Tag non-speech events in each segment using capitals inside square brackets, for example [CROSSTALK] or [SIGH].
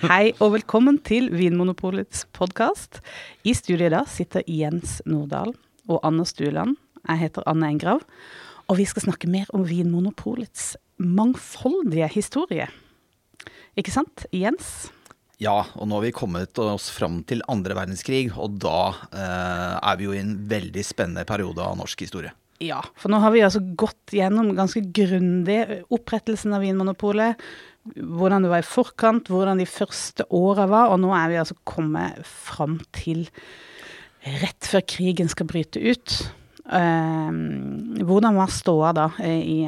Hei og velkommen til Vinmonopolets podkast. I studio i dag sitter Jens Nordahl og Anne Stueland. Jeg heter Anne Engrav, og vi skal snakke mer om Vinmonopolets mangfoldige historie. Ikke sant, Jens? Ja, og nå har vi kommet oss fram til andre verdenskrig, og da eh, er vi jo i en veldig spennende periode av norsk historie. Ja, for nå har vi altså gått gjennom ganske grundig opprettelsen av Vinmonopolet. Hvordan det var i forkant, hvordan de første åra var, og nå er vi altså kommet fram til rett før krigen skal bryte ut. Uh, hvordan var ståa da i,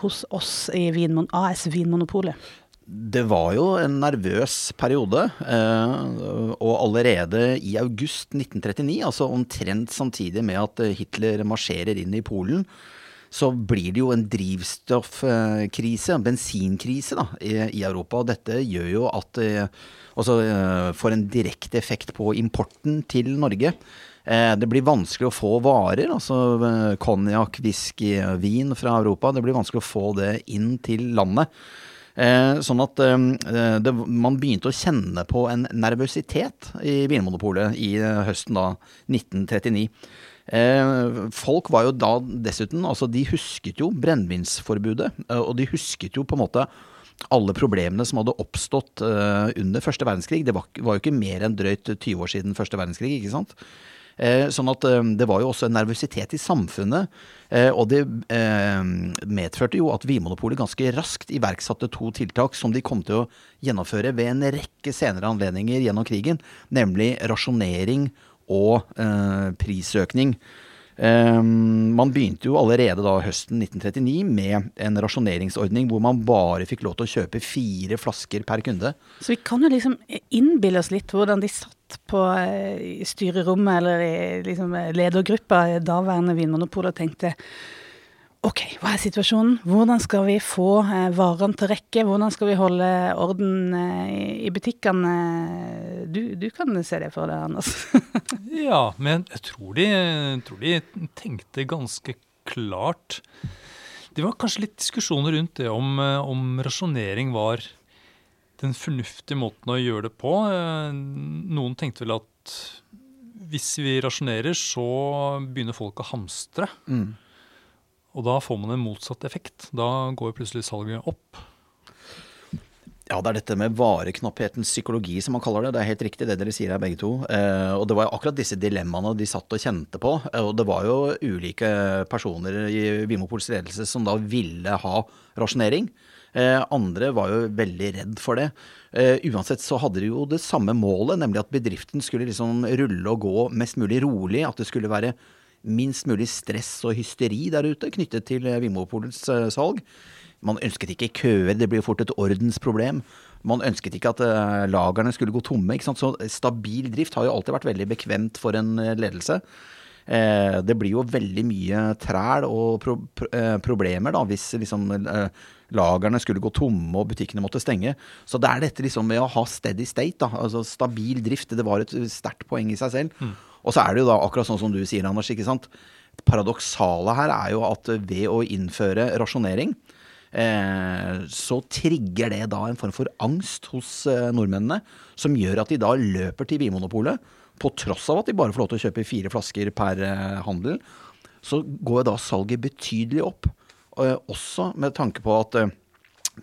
hos oss i Vinmon AS Vinmonopolet? Det var jo en nervøs periode, eh, og allerede i august 1939, altså omtrent samtidig med at Hitler marsjerer inn i Polen, så blir det jo en drivstoffkrise, en bensinkrise, da, i, Europa. Og dette gjør jo at Altså får en direkte effekt på importen til Norge. Det blir vanskelig å få varer, altså konjakk, whisky, vin fra Europa. Det blir vanskelig å få det inn til landet. Eh, sånn at eh, det, man begynte å kjenne på en nervøsitet i Vinmonopolet i eh, høsten da 1939. folk var jo da dessuten Altså, de husket jo brennevinsforbudet, og de husket jo på en måte alle problemene som hadde oppstått under første verdenskrig. Det var, jo ikke mer enn drøyt 20 år siden første verdenskrig, ikke sant? Eh, sånn at eh, det var jo også en nervøsitet i samfunnet. Eh, og det medførte jo at Vinmonopolet ganske raskt iverksatte to tiltak som de kom til å gjennomføre ved en rekke senere anledninger gjennom krigen, nemlig rasjonering og prisøkning. Um, man begynte jo allerede da høsten 1939 med en rasjoneringsordning hvor man bare fikk lov til å kjøpe fire flasker per kunde. Så vi kan jo liksom innbille oss litt hvordan de satt på uh, styrerommet eller i liksom, ledergruppa i daværende Vinmonopol og tenkte Ok, hva er situasjonen? Hvordan skal vi få eh, varene til rekke? Hvordan skal vi holde orden eh, i butikkene? Du, du, kan se det for deg, Anders. [LAUGHS] ja, men jeg tror de, tror de, tenkte ganske klart. Det var kanskje litt diskusjoner rundt det om, eh, om rasjonering var den fornuftige måten å gjøre det på. Eh, noen tenkte vel at hvis vi rasjonerer, så begynner folk å hamstre. Mm. Og da får man en motsatt effekt. Da går plutselig salget opp. Ja, det er dette med vareknapphetens psykologi, som man kaller det. Det er helt riktig det dere sier her, begge to. Eh, og det var akkurat disse dilemmaene de satt og kjente på. Eh, og det var jo ulike personer i Vimopols ledelse som da ville ha rasjonering. Eh, andre var jo veldig redd for det. Uansett så hadde de jo det samme målet, nemlig at bedriften skulle liksom rulle og gå mest mulig rolig. At det skulle være minst mulig stress og hysteri der ute knyttet til eh, Vinmonopolets eh, salg. Man ønsket ikke køer, det blir fort et ordensproblem. Man ønsket ikke at uh, lagrene skulle gå tomme. Så stabil drift har jo alltid vært veldig bekvemt for en ledelse. Eh, det blir jo veldig mye træl og pro pro problemer da, hvis liksom, eh, lagrene skulle gå tomme og butikkene måtte stenge. Så det er dette liksom med å ha steady state, da, altså stabil drift, det var et sterkt poeng i seg selv. Mm. Og så er det jo da akkurat sånn som du sier, Anders. ikke sant? Paradoksale her er jo at ved å innføre rasjonering, eh, så trigger det da en form for angst hos eh, nordmennene, som gjør at de da løper til Vinmonopolet, på tross av at de bare får lov til å kjøpe fire flasker per eh, handel. Så går da salget betydelig opp, eh, også med tanke på at eh,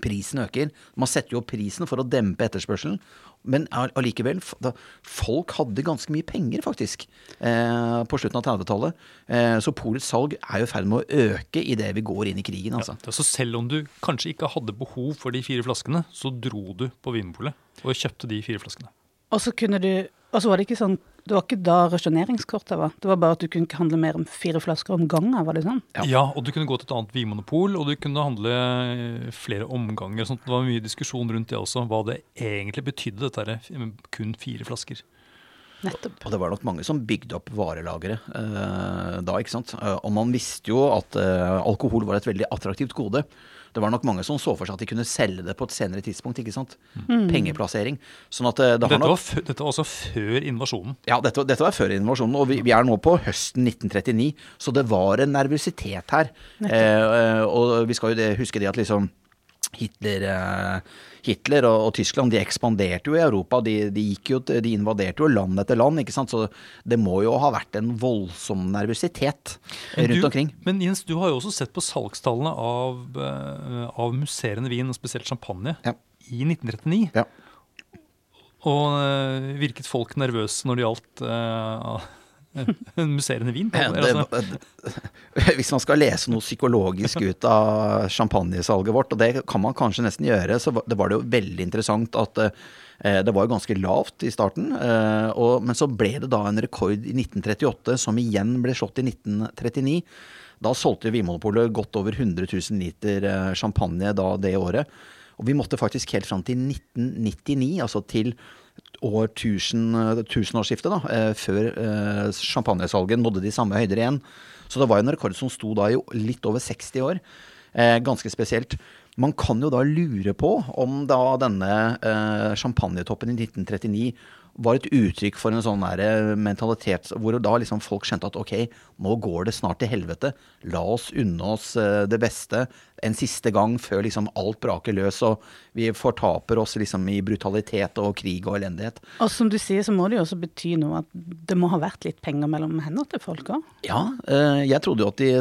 prisen øker. Man setter jo opp prisen for å dempe etterspørselen. Men allikevel, folk hadde ganske mye penger, faktisk, eh, på slutten av 30-tallet. Eh, så polets salg er jo i ferd med å øke idet vi går inn i krigen. Altså. Ja, så selv om du kanskje ikke hadde behov for de fire flaskene, så dro du på Vinmopolet og kjøpte de fire flaskene. Og så kunne du og så var det ikke sånn det var ikke da rasjoneringskortet var. Det var bare at du kunne ikke handle mer enn fire flasker om gangen. var det sånn? Ja. ja, og du kunne gå til et annet vinmonopol, og du kunne handle flere omganger. Sånn. Det var mye diskusjon rundt det også, hva det egentlig betydde, dette med kun fire flasker. Nettopp. Og det var nok mange som bygde opp varelagre eh, da, ikke sant. Eh, og man visste jo at eh, alkohol var et veldig attraktivt gode det var nok mange som så for seg at de kunne selge det på et senere tidspunkt. ikke sant? Mm. Pengeplassering. Sånn at eh, det dette, nok... var dette var også før invasjonen? Ja, dette, dette var før invasjonen. Og vi, vi, er nå på høsten 1939, så det var en nervøsitet her. Eh, eh, og vi skal jo huske det at liksom Hitler, eh, Hitler og, og, Tyskland de ekspanderte jo i Europa. De, de, jo, de, invaderte jo land etter land. ikke sant? Så det må jo ha vært en voldsom nervøsitet rundt du, omkring. Men Jens, du har jo også sett på salgstallene av, uh, av musserende vin, og spesielt champagne, ja. i 1939. Ja. Og uh, virket folk nervøse når det gjaldt uh, [LAUGHS] musserende vin? Ja, det, altså. [LAUGHS] hvis man skal lese noe psykologisk [LAUGHS] ut av champagnesalget vårt, og det kan man kanskje nesten gjøre, så det var det jo veldig interessant at eh, det var ganske lavt i starten, eh, og, men så ble det da en rekord i 1938, som igjen ble slått i 1939. Da solgte Vinmonopolet godt over 100 000 liter eh, champagne da det året. Og vi måtte faktisk helt fram til 1999, altså til år tusen, tusenårsskiftet, da, eh, før eh, champagnesalget nådde de samme høyder igjen. Så det var en rekord som sto da i litt over 60 år. Eh, ganske spesielt. Man kan jo da lure på om da denne eh, champagnetoppen i 1939 var et uttrykk for en sånn der mentalitet hvor da liksom folk skjønte at ok, nå går det snart til helvete. La oss unne oss det beste en siste gang før liksom alt braker løs og vi fortaper oss liksom i brutalitet og krig og elendighet. Og som du sier, så må det jo også bety noe at det må ha vært litt penger mellom hendene til folk òg? Ja, jeg trodde jo at de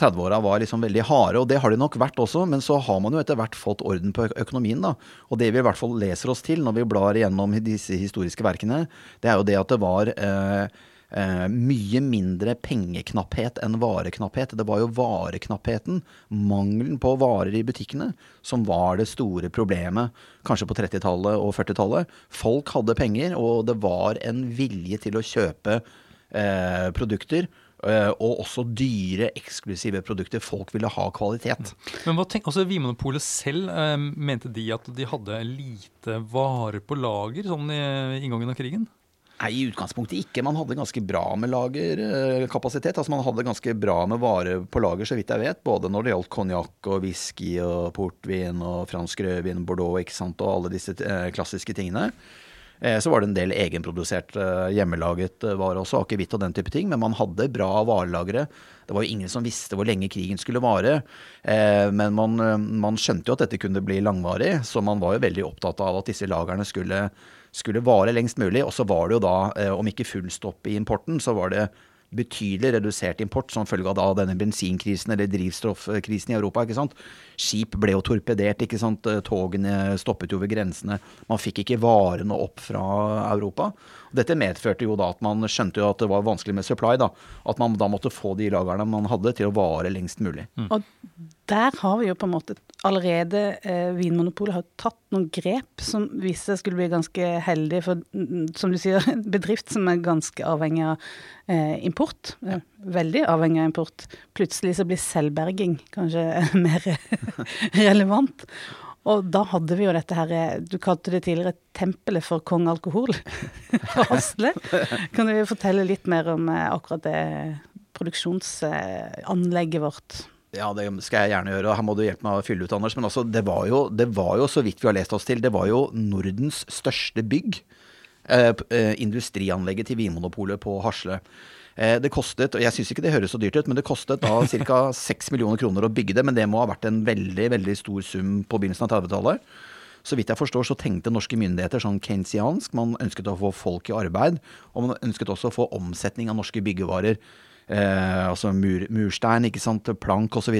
30-åra var liksom veldig harde, og det har de nok vært også. Men så har man jo etter hvert fått orden på økonomien, da. Og det vi i hvert fall leser oss til når vi blar igjennom disse historiske verkene, det er jo det at det var eh, eh, mye mindre pengeknapphet enn vareknapphet. Det var jo vareknappheten, mangelen på varer i butikkene, som var det store problemet, kanskje på 30-tallet og 40-tallet. Folk hadde penger, og det var en vilje til å kjøpe eh, produkter. Eh, og også dyre, eksklusive produkter. Folk ville ha kvalitet. Men hva tenk, altså Vinmonopolet selv, eh, mente de at de hadde lite varer på lager sånn i inngangen av krigen? Nei, i utgangspunktet ikke. Man hadde ganske bra med lagerkapasitet. Altså Man hadde ganske bra med varer på lager, så vidt jeg vet. Både når det gjaldt konjakk og whisky og portvin og fransk rødvin, Bordeaux ikke sant, og alle disse eh, klassiske tingene. Eh, så var det en del egenprodusert, eh, hjemmelaget vare også, akevitt og den type ting. Men man hadde bra varelagre. Det var jo ingen som visste hvor lenge krigen skulle vare. Men man, man skjønte jo at dette kunne bli langvarig, så man var jo veldig opptatt av at disse lagrene skulle skulle vare lengst mulig. Og så var det jo da, eh, om ikke full stopp i importen, så var det betydelig redusert import som følge av denne bensinkrisen eller drivstoffkrisen i Europa. ikke sant? Skip ble jo torpedert, ikke sant. Togene stoppet jo ved grensene. Man fikk ikke varene opp fra Europa. Dette medførte jo da at man skjønte jo at det var vanskelig med supply. da, At man da måtte få de lagrene man hadde til å vare lengst mulig. Mm. Og der har vi jo på en måte allerede eh, Vinmonopolet har tatt noen grep som viste seg skulle bli ganske heldige for, mm, som du sier, en [LAUGHS] bedrift som er ganske avhengig av eh, import. Ja. Veldig avhengig av import. Plutselig så blir selvberging kanskje [LAUGHS] mer relevant. Og da hadde vi jo dette her Du kalte det tidligere tempelet for kong alkohol på [LAUGHS] Hasle. Kan du fortelle litt mer om eh, akkurat det produksjonsanlegget vårt? Ja, det skal jeg gjerne gjøre. Her må du hjelpe meg å fylle ut, Anders. Men altså, det var, jo, det var jo, så vidt vi har lest oss til, det var jo Nordens største bygg. Eh, eh industrianlegget til Vinmonopolet på Hasle. Eh, det kostet, og jeg syns ikke det høres så dyrt ut, men det kostet da [LAUGHS] ca. 6 millioner kroner å bygge det. Men det må ha vært en veldig, veldig stor sum på begynnelsen av 30-tallet. Så vidt jeg forstår, så tenkte norske myndigheter sånn keynesiansk. Man ønsket å få folk i arbeid, og man ønsket også å få omsetning av norske byggevarer. Eh, altså mur, murstein, ikke sant, plank osv.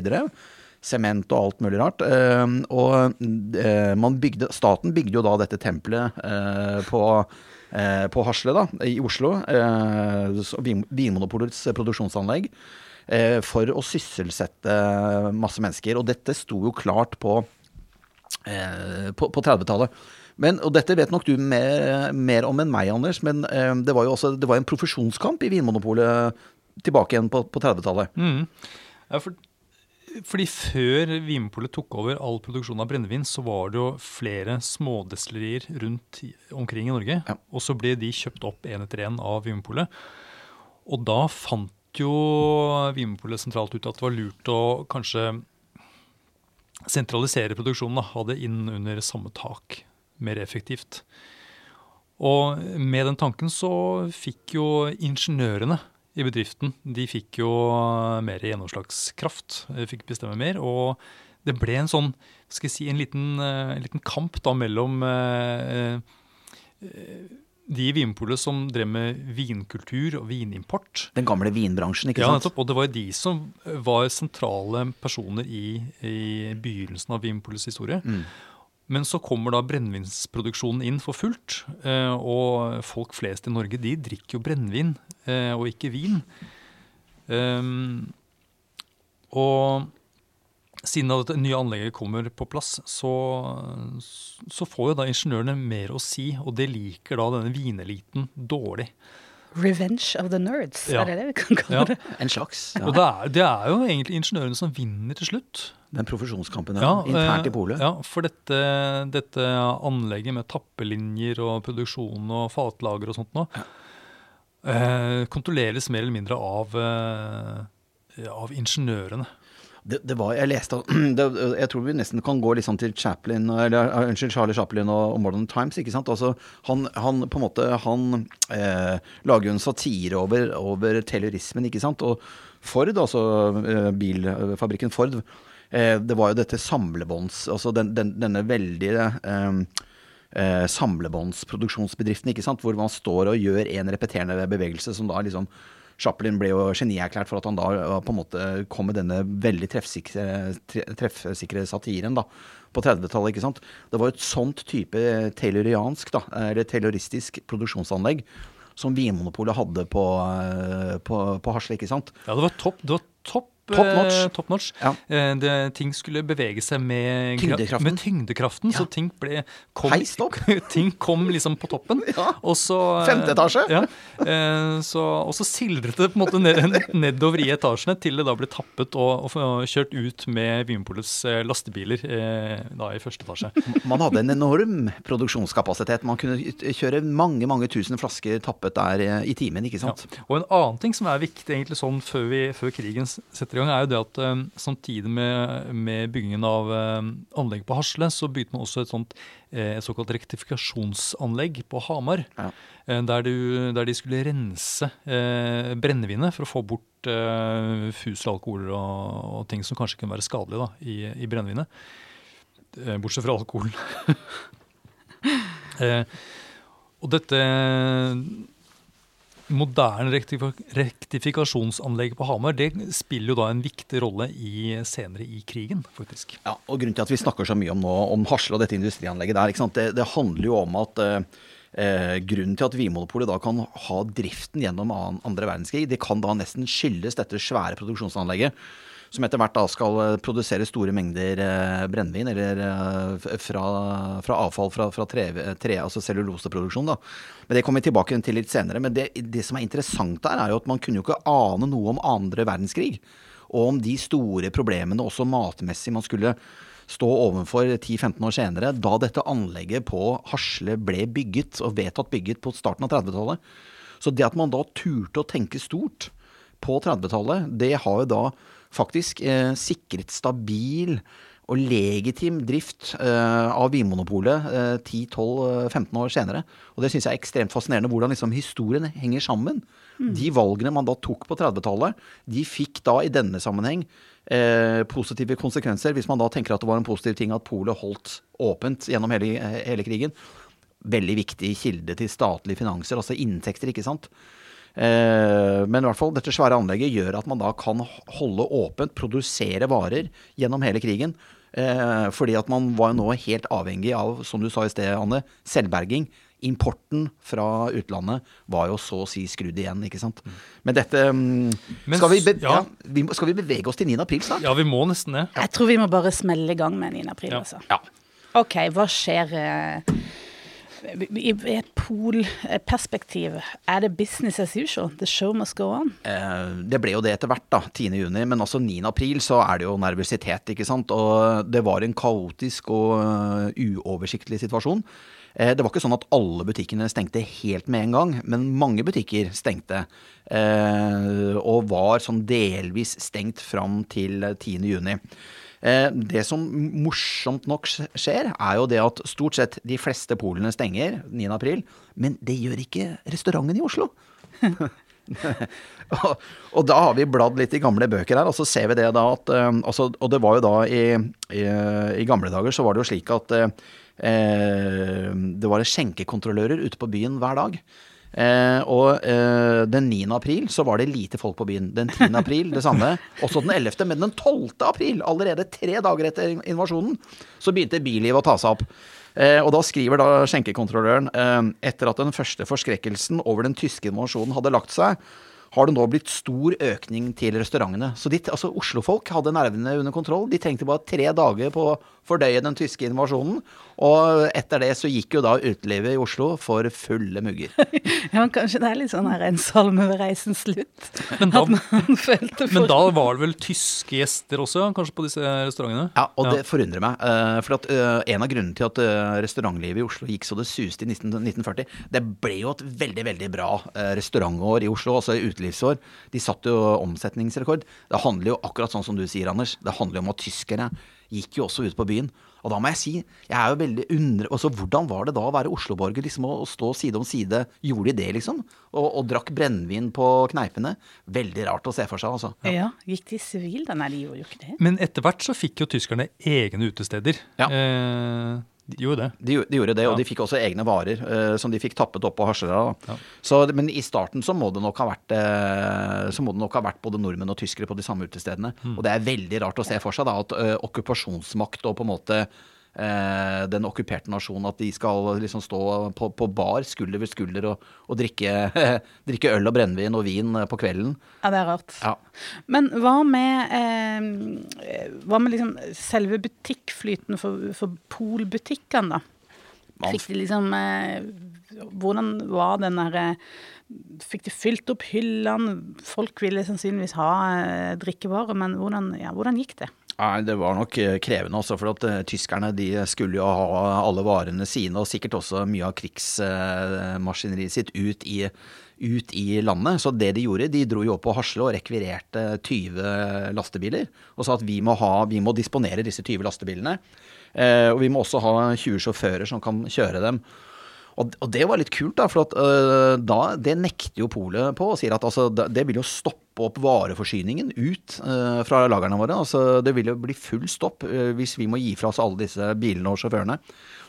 Sement og alt mulig rart. Eh, og eh, bygde, staten bygde jo da dette tempelet eh, på Eh, på Hasle da, i Oslo. Eh, Vinmonopolets produksjonsanlegg. Eh, for å sysselsette masse mennesker. Og dette sto jo klart på, på, på 30-tallet. Men, og dette vet nok du mer, mer, om enn meg, Anders, men det var jo også det var en profesjonskamp i Vinmonopolet tilbake igjen på, på 30-tallet. Mm. Ja, for fordi før Vinmonopolet tok over all produksjon av brennevin, så var det jo flere smådestillerier rundt omkring i Norge. Ja. Og så ble de kjøpt opp én etter én av Vinmonopolet. Og da fant jo Vinmonopolet sentralt ut at det var lurt å kanskje sentralisere produksjonen. Da, ha det inn under samme tak mer effektivt. Og med den tanken så fikk jo ingeniørene i bedriften, de fikk jo mer gjennomslagskraft, fikk bestemme mer. Og det ble en sånn skal jeg si, en liten, eh, en liten kamp da mellom eh, eh, de i Vinpolet som drev med vinkultur og vinimport. Den gamle vinbransjen, ikke Ja, sant? nettopp. Og det var de som var sentrale personer i, i begynnelsen av Vinpolets historie. Mm. Men så kommer da brennevinsproduksjonen inn for fullt. eh, Og folk flest i Norge de drikker jo brennevin eh, og ikke vin. Um, og siden at dette nye anlegget kommer på plass, så, så får jo da ingeniørene mer å si. Og det liker da denne vineliten dårlig. Revenge of the nerds, Ja. er det det vi kan kalle Ja. det? En slags. Ja. Og det er, det er jo egentlig ingeniørene som vinner til slutt. Den profesjonskampen ja, internt eh, i polet. Ja, for dette, dette anlegget med tappelinjer og produksjon og fatlager og sånt nå, eh, kontrolleres mer eller mindre av, eh, av ingeniørene. Det, det var, jeg leste [CLEARS THROAT] det, Jeg tror vi nesten kan gå litt sånn til Chaplin, eller unnskyld, Charlie Chaplin og, Modern Times. ikke sant? Altså, han, han på en måte, han eh, lager jo en satire over, over terrorismen, ikke sant. Og Ford, altså eh, bilfabrikken Ford, eh, det var jo dette samlebånds... Altså den, den, denne veldige eh, eh, ikke sant? hvor man står og gjør en repeterende bevegelse som da liksom Chaplin ble jo genierklært for at han da eh, på en måte kom med denne veldig treffsikre, treffsikre satiren da, på 30-tallet. ikke sant? Det var et sånt type tayloriansk, da, eller tayloristisk produksjonsanlegg som Vinmonopolet hadde på, eh, på, på Hasle, ikke sant? Ja, det var topp. Det var topp. Top notch. eh, top notch. Ja. Eh, det, ting skulle bevege seg med Tyngdekraften. Med tyngdekraften, så ting ble kom, Heist opp. [LAUGHS] ting kom liksom på toppen. [LAUGHS] Ja. Og så, eh, Femte etasje. Ja, så, og så sildret det på en måte ned, [LAUGHS] nedover i etasjene til det da ble tappet og, og, kjørt ut med Vinmonopolets eh, lastebiler da i første etasje. Man hadde en enorm produksjonskapasitet. Man kunne kjøre mange mange tusen flasker tappet der i timen, ikke sant? Ja. Og en annen ting som er viktig egentlig sånn før, vi, før krigen setter i gang, er jo det at eh, samtidig med, med byggingen av eh, anlegget på Hasle, så begynte man også et sånt eh, et såkalt rektifikasjonsanlegg på Hamar. Ja. Der, du, der de skulle rense eh, brennevinet for å få bort eh, fusel alkoholer og, og ting som kanskje kunne være skadelige da, i, i brennevinet. Eh, bortsett fra alkoholen. [LAUGHS] eh, og dette moderne rektifikasjonsanlegg på Hamar det spiller jo da en viktig rolle i, senere i krigen, faktisk. Ja, og Grunnen til at vi snakker så mye om, nå, om Hasle og dette industrianlegget der, ikke? Det, det handler jo om at eh, eh, grunnen til at Vinmonopolet da kan ha driften gjennom andre verdenskrig, det kan da nesten skyldes dette svære produksjonsanlegget. Som etter hvert da skal eh, produsere store mengder eh, brennevin, eller eh, fra, fra avfall fra, fra tre, tre, altså celluloseproduksjon. da. Men Det kommer vi tilbake til litt senere. Men det, det som er interessant der, er jo at man kunne jo ikke ane noe om andre verdenskrig. Og om de store problemene også matmessig man skulle stå overfor 10-15 år senere, da dette anlegget på Hasle ble bygget, og vedtatt bygget på starten av 30-tallet. Så det at man da turte å tenke stort på 30-tallet, det har jo da faktisk eh, sikret stabil og legitim drift eh, av Vinmonopolet eh, 10-12-15 år senere. Og det syns jeg er ekstremt fascinerende hvordan liksom historien henger sammen. De valgene man da tok på 30-tallet, de fikk da i denne sammenheng eh, positive konsekvenser. Hvis man da tenker at det var en positiv ting at polet holdt åpent gjennom hele, hele krigen. Veldig viktig kilde til statlige finanser, altså inntekter, ikke sant. Eh, men i hvert fall, dette svære anlegget gjør at man da kan holde åpent, produsere varer gjennom hele krigen. Eh, fordi at man var jo nå helt avhengig av, som du sa i sted, Anne, selvberging. Importen fra utlandet var jo så å si skrudd igjen, ikke sant. Men dette mm, skal, vi be ja. ja, vi, skal vi bevege oss til 9. april snart? Ja, vi må nesten det. Jeg tror vi må bare smelle i gang med 9. april, Ja. altså. Ja. Ok, hva skjer eh, i et polperspektiv? Er det business as usual? The show must go on? Eh, Det ble jo det etter hvert, da, 10. juni, men også 9. april så er det jo nervøsitet, ikke sant. Og det var en kaotisk og eh, uoversiktlig situasjon. Eh, Det var ikke sånn at alle butikkene stengte helt med en gang, men mange butikker stengte. Og var sånn delvis stengt fram til 10. Eh, Det som morsomt nok skjer, er jo det at stort sett de fleste polene stenger 9. april, men det gjør ikke restauranten i Oslo. [LAUGHS] og, og da har vi bladd litt i gamle bøker her, og så ser vi det da at eh, altså, Og det var jo da i, i, i gamle dager så var det jo slik at eh, det var skjenkekontrollører ute på byen hver dag. Eh, og eh, den 9. april så var det lite folk på byen. Den 10. april det samme. Også den 11., men den 12. april, allerede tre dager etter invasjonen, så begynte billivet å ta seg opp. Eh, og da skriver da skjenkekontrolløren eh, etter at den første forskrekkelsen over den tyske invasjonen hadde lagt seg, har det nå blitt stor økning til restaurantene. Så de, altså Oslofolk hadde nervene under kontroll. De trengte bare tre dager på å fordøye den tyske invasjonen. Og etter det så gikk jo da utelivet i Oslo for fulle mugger. [LAUGHS] ja, men Kanskje det er litt sånn her en salme ved reisens slutt? Men da, At man [LAUGHS] følte for men da var det vel tyske gjester også, kanskje på disse restaurantene? Ja, og det forundrer meg. eh, For at eh, en av grunnene til at eh, restaurantlivet i Oslo gikk så det suste i 1940, det ble jo et veldig, veldig bra restaurantår i Oslo, altså utelivsår. De satte jo omsetningsrekord. Det handler jo akkurat sånn som du sier, Anders. Det handler jo om at tyskere gikk jo også ut på byen. Og da må jeg si, jeg er jo veldig undre... Altså, hvordan var det da å være Oslo-borger, liksom, å stå side om side? Gjorde de det, liksom? Og, og drakk brennevin på kneipene? Veldig rart å se for seg, altså. Ja. Gikk de sivil da? Nei, de gjorde jo ikke det. Men etter hvert så fikk jo tyskerne egne utesteder. Ja. Eh, de gjorde det. De, de gjorde det, og de fikk også egne varer eh, som de fikk tappet opp på Harstad. Ja. Så, men i starten så må det nok ha vært eh, Så må det nok ha vært både nordmenn og tyskere på de samme utestedene. Mm. Og det er veldig rart å se for seg da at eh, okkupasjonsmakt og på en måte eh, den okkuperte nasjonen at de skal liksom stå på, på bar skulder ved skulder og, og drikke, [LAUGHS] drikke øl og brennevin og vin eh, på kvelden. Ja, det er rart. Ja. Men hva med, eh, hva med liksom selve butikkflyten for, for polbutikkene, da? Fikk de liksom eh, Hvordan var den derre Fikk de fylt opp hyllene? Folk ville sannsynligvis ha eh, drikkevarer, men hvordan, ja, hvordan gikk det? Nei, det var nok eh, krevende også, for at eh, tyskerne de skulle jo ha alle varene sine, og sikkert også mye av krigsmaskineriet sitt ut i, ut i landet. Så det de gjorde, de dro jo opp på Hasle og rekvirerte 20 lastebiler, og sa at vi må, ha, vi må disponere disse 20 lastebilene. Eh, og vi må også ha 20 sjåfører som kan kjøre dem. Og, og det var litt kult, da, for at, uh, da, det nekter jo polet på og sier at altså, det, vil jo stoppe opp vareforsyningen ut uh, fra lagrene våre. Altså, det vil jo bli full stopp uh, hvis vi må gi fra oss alle disse bilene og sjåførene.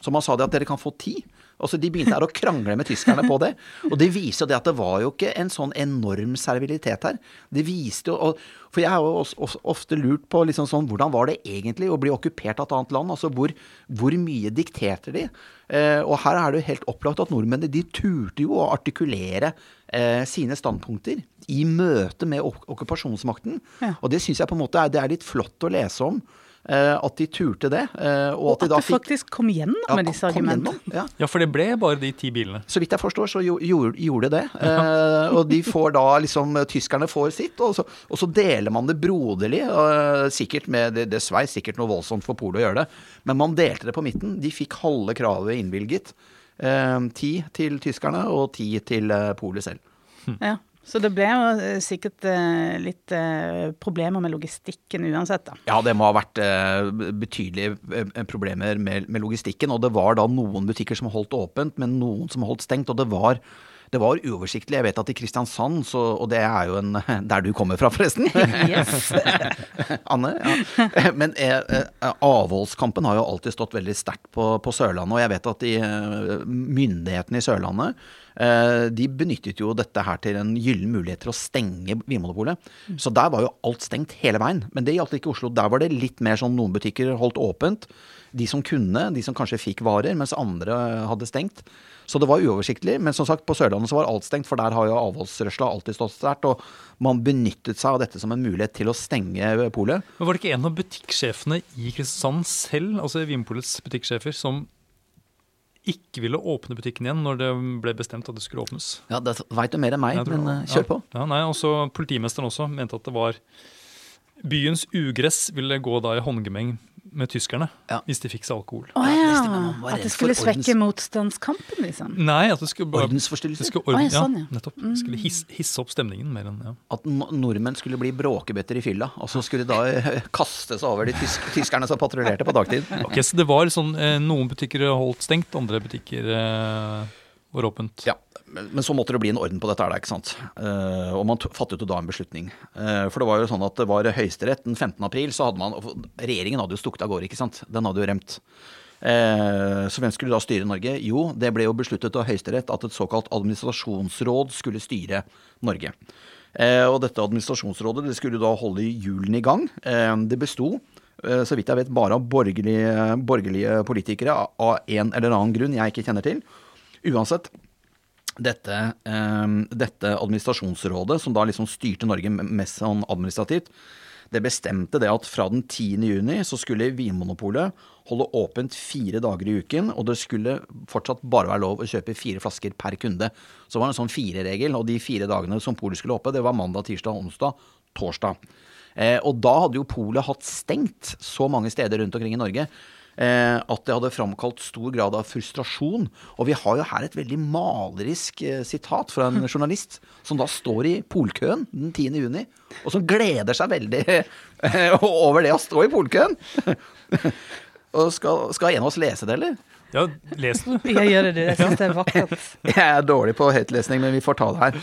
Så man sa det at dere kan få ti. Altså, de begynte her å krangle med tyskerne på det. Og det viser jo det at det var jo ikke en sånn enorm servilitet her. Det viste jo, For jeg har jo ofte lurt på liksom sånn, hvordan var det egentlig å bli okkupert av et annet land? Altså hvor, hvor mye dikterte de? Eh, og her er det jo helt opplagt at nordmennene de turte jo å artikulere eh, sine standpunkter i møte med ok okkupasjonsmakten. Ja. Og det syns jeg på en måte er, det er litt flott å lese om. Eh, at de turte det. Eh, og, Og at at de da du fikk faktisk kom gjennom ja, med disse argumentene. Ja. Ja, for det ble bare de ti bilene. Så vidt jeg forstår, så jo- gjorde, gjorde det. Eh, og de får da liksom Tyskerne får sitt, og så, og så deler man det broderlig. sikkert med Det, det svei sikkert noe voldsomt for Polet å gjøre det, men man delte det på midten. De fikk halve kravet innvilget. Eh, ti til tyskerne og ti til eh, Polet selv. Ja. Så det ble jo eh, sikkert eh, litt eh, problemer med logistikken uansett, da. Ja, det må ha vært betydelige problemer med, logistikken. Og det var da noen butikker som holdt åpent, men noen som holdt stengt. Og det var, det var uoversiktlig. Jeg vet at i Kristiansand, så, og det er jo en [LAUGHS] Der du kommer fra, forresten. Yes. [LAUGHS] Anne, ja. [LAUGHS] Men avholdskampen har jo alltid stått veldig sterkt på, på Sørlandet, og jeg vet at de, myndighetene i Sørlandet de benyttet jo dette her til en gyllen mulighet til å stenge Vinmonopolet. Så der var jo alt stengt hele veien. Men det gjaldt ikke Oslo. Der var det litt mer sånn noen butikker holdt åpent. De som kunne, de som kanskje fikk varer, mens andre hadde stengt. Så det var uoversiktlig. Men som sagt, på Sørlandet så var alt stengt, for der har jo avholdsrørsla alltid stått sterkt. Og man benyttet seg av dette som en mulighet til å stenge polet. Men Var det ikke en av butikksjefene i Kristiansand selv, altså Vinmonopolets butikksjefer, som ikke ville åpne butikken igjen når det ble bestemt at det skulle åpnes? Ja, det veit du mer enn meg, men uh, kjør på. Ja, nei, også Politimesteren også mente at det var Byens ugress ville gå da i håndgemeng med tyskerne Ja. hvis de fikk seg alkohol. Oh, Ja, At det skulle svekke ordens- motstandskampen, liksom. Nei, at det skulle bare Ordensforstyrrelser. skulle orden, Å, ja, sånn, ja, ja. nettopp. Mm. skulle hisse, hisse opp stemningen mer enn ja. At nordmenn skulle bli bråkebøtter i fylla, og så skulle de da eh, kaste seg over de tysk tyskerne som patruljerte på dagtid. [LAUGHS] Ok, Så det var sånn eh, noen butikker holdt stengt, andre butikker eh, var åpent. Ja, men, så måtte det bli en orden på dette, er det, ikke sant. Uh, og man fattet jo da en beslutning. Uh, for det var jo sånn at det var Høyesterett den 15. april, så hadde man Regjeringen hadde jo stukket av gårde, ikke sant. Den hadde jo remt. Uh, så hvem skulle da styre Norge? Jo, det ble jo besluttet av Høyesterett at et såkalt administrasjonsråd skulle styre Norge. Og dette administrasjonsrådet det skulle da holde hjulene i gang. Det besto så vidt jeg vet, bare av borgerlige, borgerlige politikere av en eller annen grunn jeg ikke kjenner til. Uansett, dette, eh, dette administrasjonsrådet, som da liksom styrte Norge mest sånn administrativt, det bestemte det at fra den 10. juni så skulle Vinmonopolet holde åpent fire dager i uken, og det skulle fortsatt bare være lov å kjøpe fire flasker per kunde. Så det var en sånn fireregel, og de fire dagene som polet skulle åpne, det var mandag, tirsdag, onsdag, torsdag. Eh, og da hadde jo polet hatt stengt så mange steder rundt omkring i Norge at det hadde framkalt stor grad av frustrasjon. Og vi har jo her et veldig malerisk eh, sitat fra en [LAUGHS] journalist som da står i polkøen den 10. juni, og som gleder seg veldig [LAUGHS] eh, over det å stå i polkøen. [LAUGHS] og skal, skal en av oss lese det, eller? Ja, les det. Jeg gjør det, jeg syns det er vakkert. Jeg er dårlig på høytlesning, men vi får ta det her.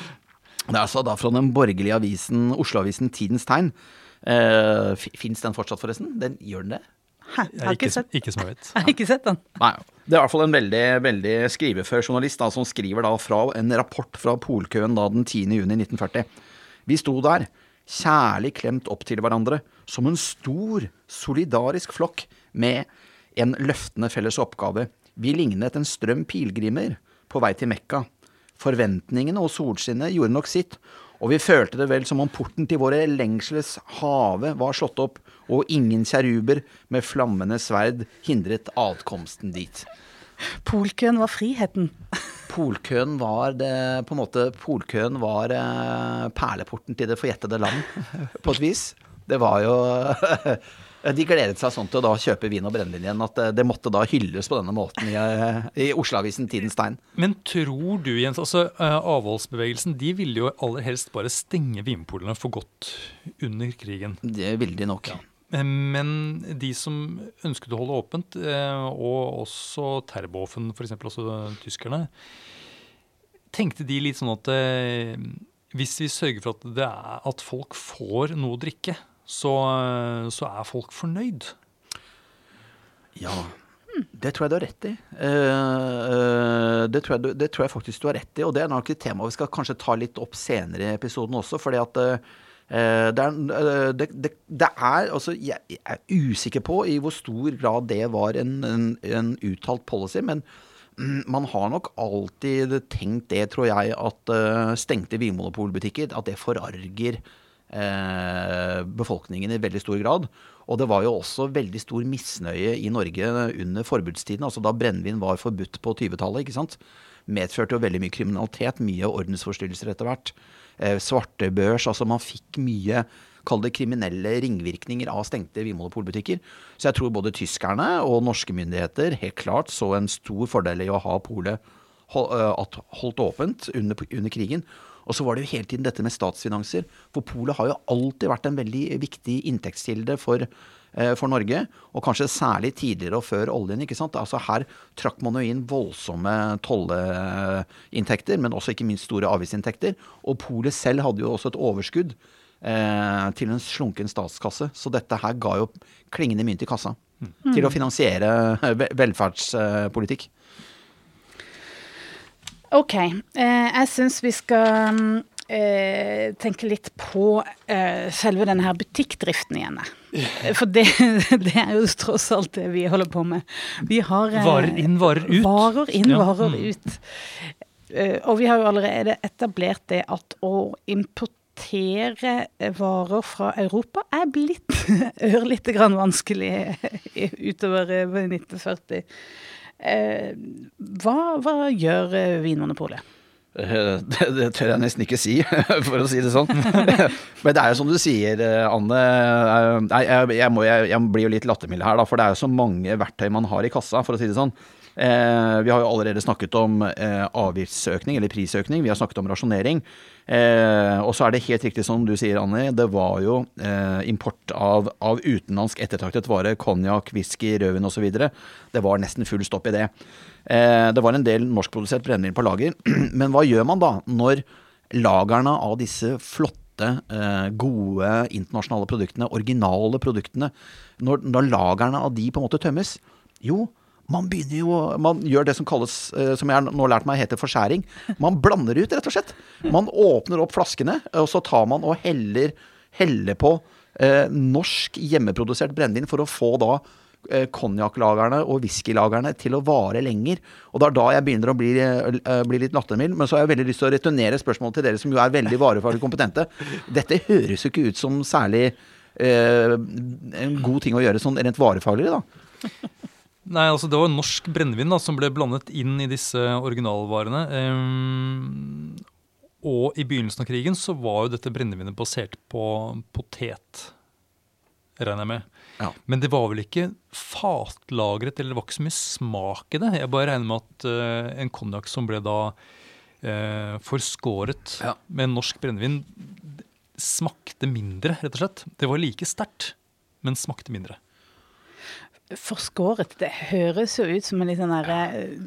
Det er altså da fra den borgerlige avisen, Oslo-avisen Tidens Tegn. Uh, Fins den fortsatt, forresten? Den, gjør den det? Hæ, jeg har ikke Ikke, sett, ikke som jeg vet. jeg har ikke sett den. Nei. Det er i hvert fall en veldig, veldig skrivefør journalist da, som skriver da fra en rapport fra polkøen da den 10. juni 1940. Vi sto der, kjærlig klemt opp til hverandre, som en stor, solidarisk flokk med en løftende felles oppgave. Vi lignet en strøm pilegrimer på vei til Mekka. Forventningene og solskinnet gjorde nok sitt, og vi følte det vel som om porten til våre lengseles have var slått opp, og ingen kjeruber med flammende sverd hindret adkomsten dit. Polkøen var friheten. Polkøen var det på en måte Polkøen var eh, perleporten til det forjettede land, på et vis. Det var jo [LAUGHS] De gledet seg sånn til å da kjøpe vin og brennevin igjen at eh, det måtte da hylles på denne måten i, eh, i Oslo-avisen Tidens Tegn. Men tror du, Jens, altså eh, avholdsbevegelsen de ville jo aller helst bare stenge vinpolene for godt under krigen. Det ville de nok. Eh, Men de som ønsket å holde åpent, eh, og også Terboven, f.eks., også tyskerne, tenkte de litt sånn at eh, hvis vi sørger for at, er, at folk får noe å drikke, så, eh, så er folk fornøyd. Ja, det tror jeg du har rett i. Eh, eh, det, tror jeg, det tror jeg faktisk du har rett i, og det er nok et tema vi skal kanskje ta litt opp senere i episoden også, fordi at eh, det er, eh, det, det, det er altså, Jeg er usikker på i hvor stor grad det var en, en, en uttalt policy, men mm, man har nok alltid tenkt det, tror jeg, at eh, stengte vinmonopolbutikker at det forarger eh, befolkningen i veldig stor grad. Og det var jo også veldig stor misnøye i Norge under forbudstiden, altså da brennevin var forbudt på 20-tallet, ikke sant. Medførte jo veldig mye kriminalitet, mye ordensforstyrrelser etter hvert. Eh, svartebørs, altså man fikk mye Kall det kriminelle ringvirkninger av stengte vinmonopolbutikker. Så jeg tror både tyskerne og norske myndigheter helt klart så en stor fordel i å ha polet eh, holdt åpent under, under krigen. Og så var det jo hele tiden dette med statsfinanser. For polet har jo alltid vært en veldig viktig inntektskilde for, for Norge. Og kanskje særlig tidligere og før oljen. ikke sant? Altså Her trakk man jo inn voldsomme tolleinntekter, men også ikke minst store avgiftsinntekter. Og polet selv hadde jo også et overskudd eh, til en slunken statskasse. Så dette her ga jo klingende mynt i kassa. Til å finansiere [LAUGHS] eh, velferdspolitikk. OK. Eh, jeg syns vi skal mm, eh, tenke litt på eh, selve denne her butikkdriften igjen. For det, [LAUGHS] det er jo tross alt det vi holder på med. Vi har eh, Varer inn, varer ut. Varer inn, Ja, varer mm. ut. Eh, og vi har jo allerede etablert det at å importere eh, varer fra Europa er blitt [LAUGHS] ørlite grann vanskelig utover eh, 1940. Eh, hva, hva gjør Vinmonopolet? Eh, [LAUGHS] Det, det tør jeg nesten ikke si, [LAUGHS] for å si det sånn. [LAUGHS] Men det er jo som du sier, eh, Anne. eh, Nei, jeg, jeg, må, jeg, jeg blir jo litt lattermild her, da. For det er jo så mange verktøy man har i kassa, for å si det sånn. Eh, vi har jo allerede snakket om eh, avgiftsøkning eller prisøkning. Vi har snakket om rasjonering. Eh, og så er det helt riktig som du sier, Anni. Det var jo import av, av, utenlandsk ettertraktet vare. Konjakk, whisky, rødvin osv. Det var nesten full stopp i det. Eh, det var en del norskprodusert brennevin på lager. [CLEARS THROAT] Men hva gjør man da når lagerne av disse flotte eh, gode internasjonale produktene, originale produktene, når, når lagerne av de på en måte tømmes? Jo, man begynner jo Man gjør det som kalles, eh, som jeg nå har lært meg heter forskjæring. Man blander ut, rett og slett. Man åpner opp flaskene, og så tar man og heller, heller på eh, norsk hjemmeprodusert brennevin for å få da konjakklagerne og whiskylagerne til å vare lenger. Og det er da jeg begynner å bli, uh, bli litt lattermild. Men så har jeg veldig lyst til å returnere spørsmålet til dere som jo er veldig varefaglig kompetente. Dette høres jo ikke ut som særlig eh, en god ting å gjøre sånn rent varefaglig, da. Nei, altså Det var norsk brennevin som ble blandet inn i disse originalvarene. Um, og i begynnelsen av krigen så var jo dette brennevinet basert på potet, regner jeg med. Ja. Men det var vel ikke fatlagret, eller det var ikke så mye smak i det. Jeg bare regner med at uh, en konjakk som ble da uh, forskåret ja. med norsk brennevin, smakte mindre, rett og slett. Det var like sterkt, men smakte mindre. Forskåret, det høres jo ut som en litt sånn derre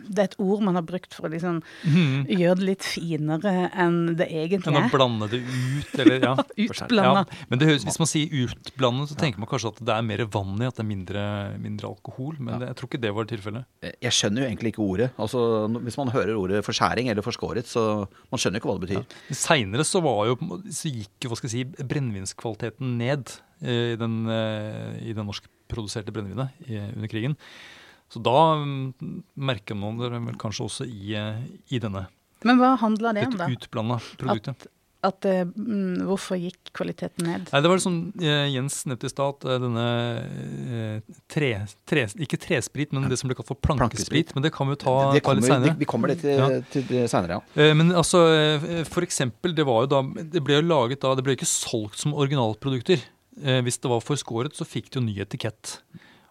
Det er et ord man har brukt for å liksom mm. gjøre det litt finere enn det egentlig er. Enn å blande det ut, eller ja. [LAUGHS] Utblanda. Ja, men høres, hvis man sier utblandet, så tenker man kanskje at det er mer vann i, at det er mindre, mindre alkohol. Men det, jeg tror ikke det var tilfellet. Jeg skjønner jo egentlig ikke ordet. Altså, Hvis man hører ordet forskjæring eller forskåret, så man skjønner ikke hva det betyr. Ja. Seinere så, jo, så gikk hva skal jeg si, brennevinskvaliteten ned eh, i den, eh, i den norskproduserte brennevinet under krigen. Så da mm, merker man det vel kanskje også i, eh, i denne. Men hva handla det om, da? Dette utblanda produktet. At, at, eh, mm, hvorfor gikk kvaliteten ned? Nei, Det var som eh, Jens nevnte i stad, denne eh, tre, tre, Ikke tresprit, men det som ble kalt for plankesprit. Men det kan vi jo ta, det, det kommer, litt Vi kommer det til, ja. til senere, ja. Eh, men altså, for eksempel, det var jo da Det ble jo laget da Det ble ikke solgt som originalprodukter. Eh, hvis det var forskåret, så fikk det jo ny etikett.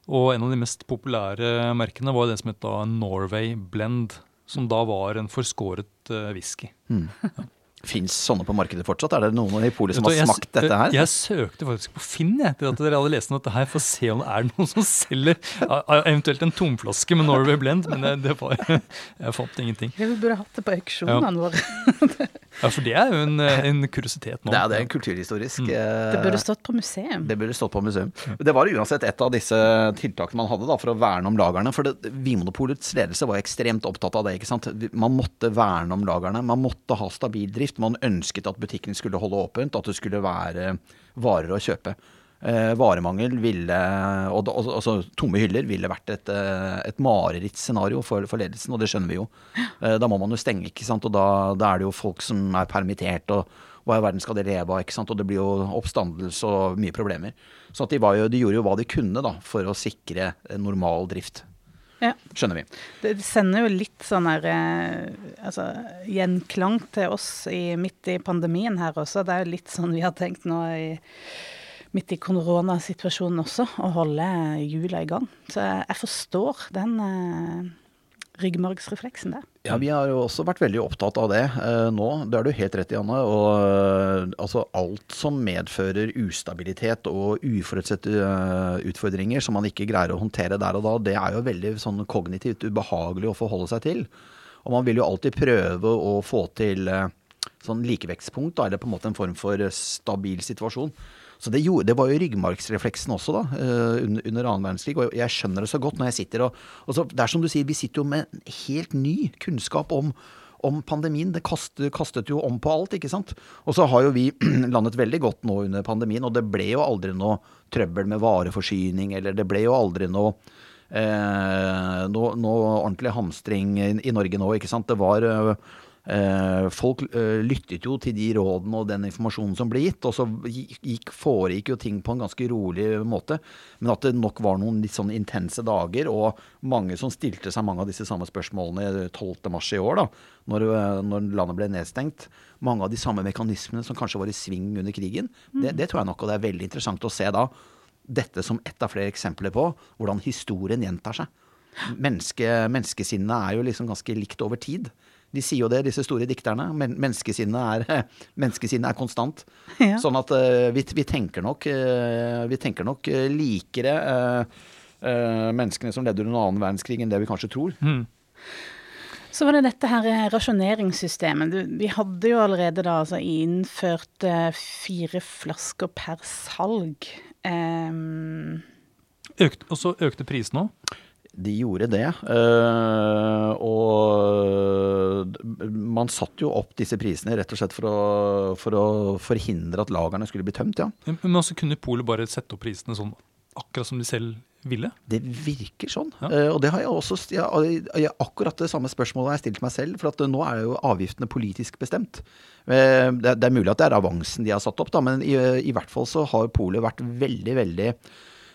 Og en av de mest populære merkene var det som het Norway Blend. Som da var en forskåret uh, whisky. Mm. Ja. [LAUGHS] Fins sånne på markedet fortsatt? Er det noen i polet som har jeg, smakt dette her? Jeg søkte faktisk på Finn jeg, til at dere hadde lest om dette her, for å se om det er noen som selger eventuelt en tomflaske med Norway Blend, men det, det var, [LAUGHS] jeg fant ingenting. Vi burde hatt det på auksjonene ja. våre. [LAUGHS] ja, for det er jo en, en kuriositet nå. Det er, det er kulturhistorisk. Mm. Det burde stått på museum. Det burde stått på museum. Det var uansett et av disse tiltakene man hadde da, for å verne om lagrene. For Vinmonopolets ledelse var ekstremt opptatt av det. ikke sant? Man måtte verne om lagrene. Man måtte ha stabil drift drift. Man ønsket at butikken skulle holde åpent, at det skulle være varer å kjøpe. Eh, varemangel ville, og, altså tomme hyller ville vært et, eh, et marerittscenario for, for, ledelsen, og det skjønner vi jo. Eh, da må man jo stenge, ikke sant. Og da, da er det jo folk som er permittert, og hva i verden skal de leve av, ikke sant. Og det blir jo oppstandelse og mye problemer. Så de, jo, de, gjorde jo hva de kunne da, for å sikre normal drift. Ja. Skjønner vi. Det sender jo litt sånn her altså, gjenklang til oss i, midt i pandemien her også. Det er jo litt sånn vi har tenkt nå i, midt i koronasituasjonen også, å holde hjula i gang. Så jeg, forstår den eh, ryggmargsrefleksen der. Ja, vi har jo også vært veldig opptatt av det eh, nå. Det har du helt rett i, Anne. Og eh, altså alt som medfører ustabilitet og uforutsette uh, utfordringer som man ikke greier å håndtere der og da, det er jo veldig sånn kognitivt ubehagelig å forholde seg til. Og man vil jo alltid prøve å få til uh, sånn likevektspunkt, da, eller på en måte en form for stabil situasjon. Så det, gjorde, det var jo ryggmargsrefleksen også, da, uh, under, under annen verdenskrig. Og jeg skjønner det så godt når jeg sitter og, og så, Det er som du sier, vi sitter jo med helt ny kunnskap om om pandemien. Det kastet, kastet, jo om på alt, ikke sant. Og så har jo vi [CLEARS THROAT] landet veldig godt nå under pandemien, og det ble jo aldri noe trøbbel med vareforsyning, eller det ble jo aldri noe eh, noe, noe, ordentlig hamstring i, i, Norge nå, ikke sant. Det var eh, Eh, folk eh, lyttet jo til de rådene og den informasjonen som ble gitt, og så gikk, foregikk jo ting på en ganske rolig måte. Men at det nok var noen litt sånn intense dager, og mange som stilte seg mange av disse samme spørsmålene 12.3 i år, da, når, eh, når, landet ble nedstengt. Mange av de samme mekanismene som kanskje var i sving under krigen. Mm. Det, det tror jeg nok, og det er veldig interessant å se da dette som ett av flere eksempler på hvordan historien gjentar seg. menneske, menneskesinnet er jo liksom ganske likt over tid. De sier jo det, disse store dikterne. Men menneskesinnet er, [LAUGHS] menneskesinnet er konstant. Ja. Sånn at uh, vi, vi tenker nok, uh, vi tenker nok eh, likere menneskene som levde under annen verdenskrig enn det vi kanskje tror. Mm. Så var det dette her rasjoneringssystemet. Du, vi hadde jo allerede da altså innført fire flasker per salg. Um... Økt, og så økte prisene òg. De gjorde det. eh, og man satte jo opp disse prisene rett og slett for å, for å forhindre at lagrene skulle bli tømt, ja. Men også kunne Polet bare sette opp prisene sånn akkurat som de selv ville? Det virker sånn. Ja. Eh, og det har jeg også jeg, jeg, Akkurat det samme spørsmålet har jeg stilt meg selv. For at eh, nå er jo avgiftene politisk bestemt. Det, det er mulig at det er avansen de har satt opp, da, men i, i hvert fall så har Polet vært veldig, veldig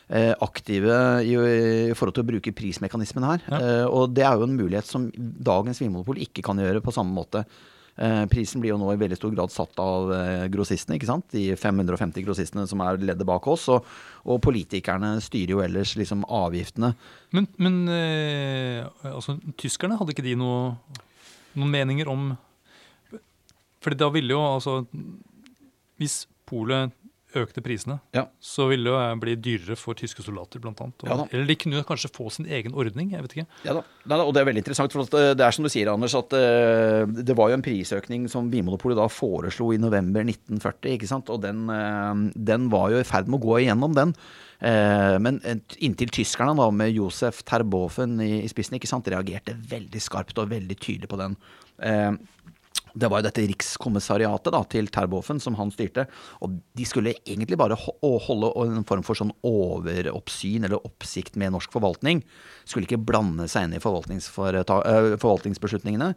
aktive i, i forhold til å bruke prismekanismen her. Ja. Eh, og det er jo en mulighet som dagens vinmonopol ikke kan gjøre på samme måte. Eh, prisen blir jo nå i veldig stor grad satt av eh, grossistene, ikke sant. De 550 grossistene som er leddet bak oss. Og, og politikerne styrer jo ellers liksom avgiftene. Men, men eh, altså, tyskerne, hadde ikke de noe, noen meninger om Fordi da ville jo altså Hvis Polet økte prisene, Ja. så ville det jo bli dyrere for tyske soldater, blant annet. Og, Ja eller de kunne kanskje få sin egen ordning, jeg vet ikke. Ja da. Nei, da, og det er veldig interessant. for eh, Det er som du sier, Anders, at uh, det var jo en prisøkning som Vinmonopolet da foreslo i november 1940. ikke sant? Og den, uh, den var jo i ferd med å gå igjennom, den. Uh, Men eh, inntil tyskerne, da, med Josef Terboven i, i spissen, ikke sant, reagerte veldig skarpt og veldig tydelig på den. Eh, Det var jo dette rikskommissariatet da, til Terboven som han styrte. Og de skulle egentlig bare holde en form for sånn overoppsyn eller oppsikt med norsk forvaltning. Skulle ikke blande seg inn i øh, forvaltningsbeslutningene.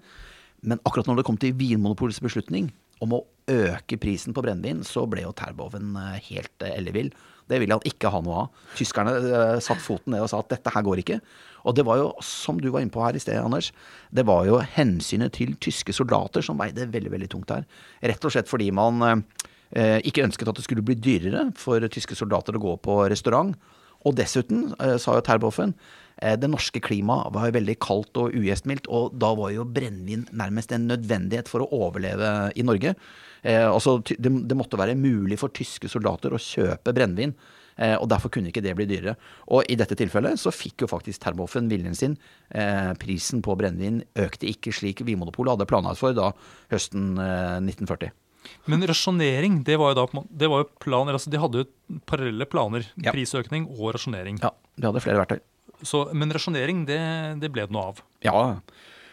Men akkurat når det kom til Vinmonopolets beslutning om å øke prisen på brennevin, så ble jo Terboven eh, helt eh, ellevill. Det ville han ikke ha noe av. Tyskerne eh, satt foten ned og sa at dette her går ikke. Og det var jo, som du var inne på her i sted, Anders, det var jo hensynet til tyske soldater som veide veldig, veldig tungt her. Rett og slett fordi man eh, ikke ønsket at det skulle bli dyrere for tyske soldater å gå på restaurant. Og dessuten, eh, sa jo Terboven, eh, det norske klimaet var jo veldig kaldt og ugjestmildt, og da var jo brennevin nærmest en nødvendighet for å overleve i Norge. Eh, altså, det, måtte være mulig for tyske soldater å kjøpe brennevin, og derfor kunne ikke det bli dyrere. Og i dette tilfellet så fikk jo faktisk Terboven viljen sin. Eh, prisen på brennevin økte ikke slik Vinmonopolet hadde planlagt for da høsten eh, 1940. Men rasjonering, det var jo da det var jo planer, altså De hadde jo parallelle planer. Ja. Prisøkning og rasjonering. Ja, de hadde flere verktøy. Så, men rasjonering, det, det ble det noe av. Ja,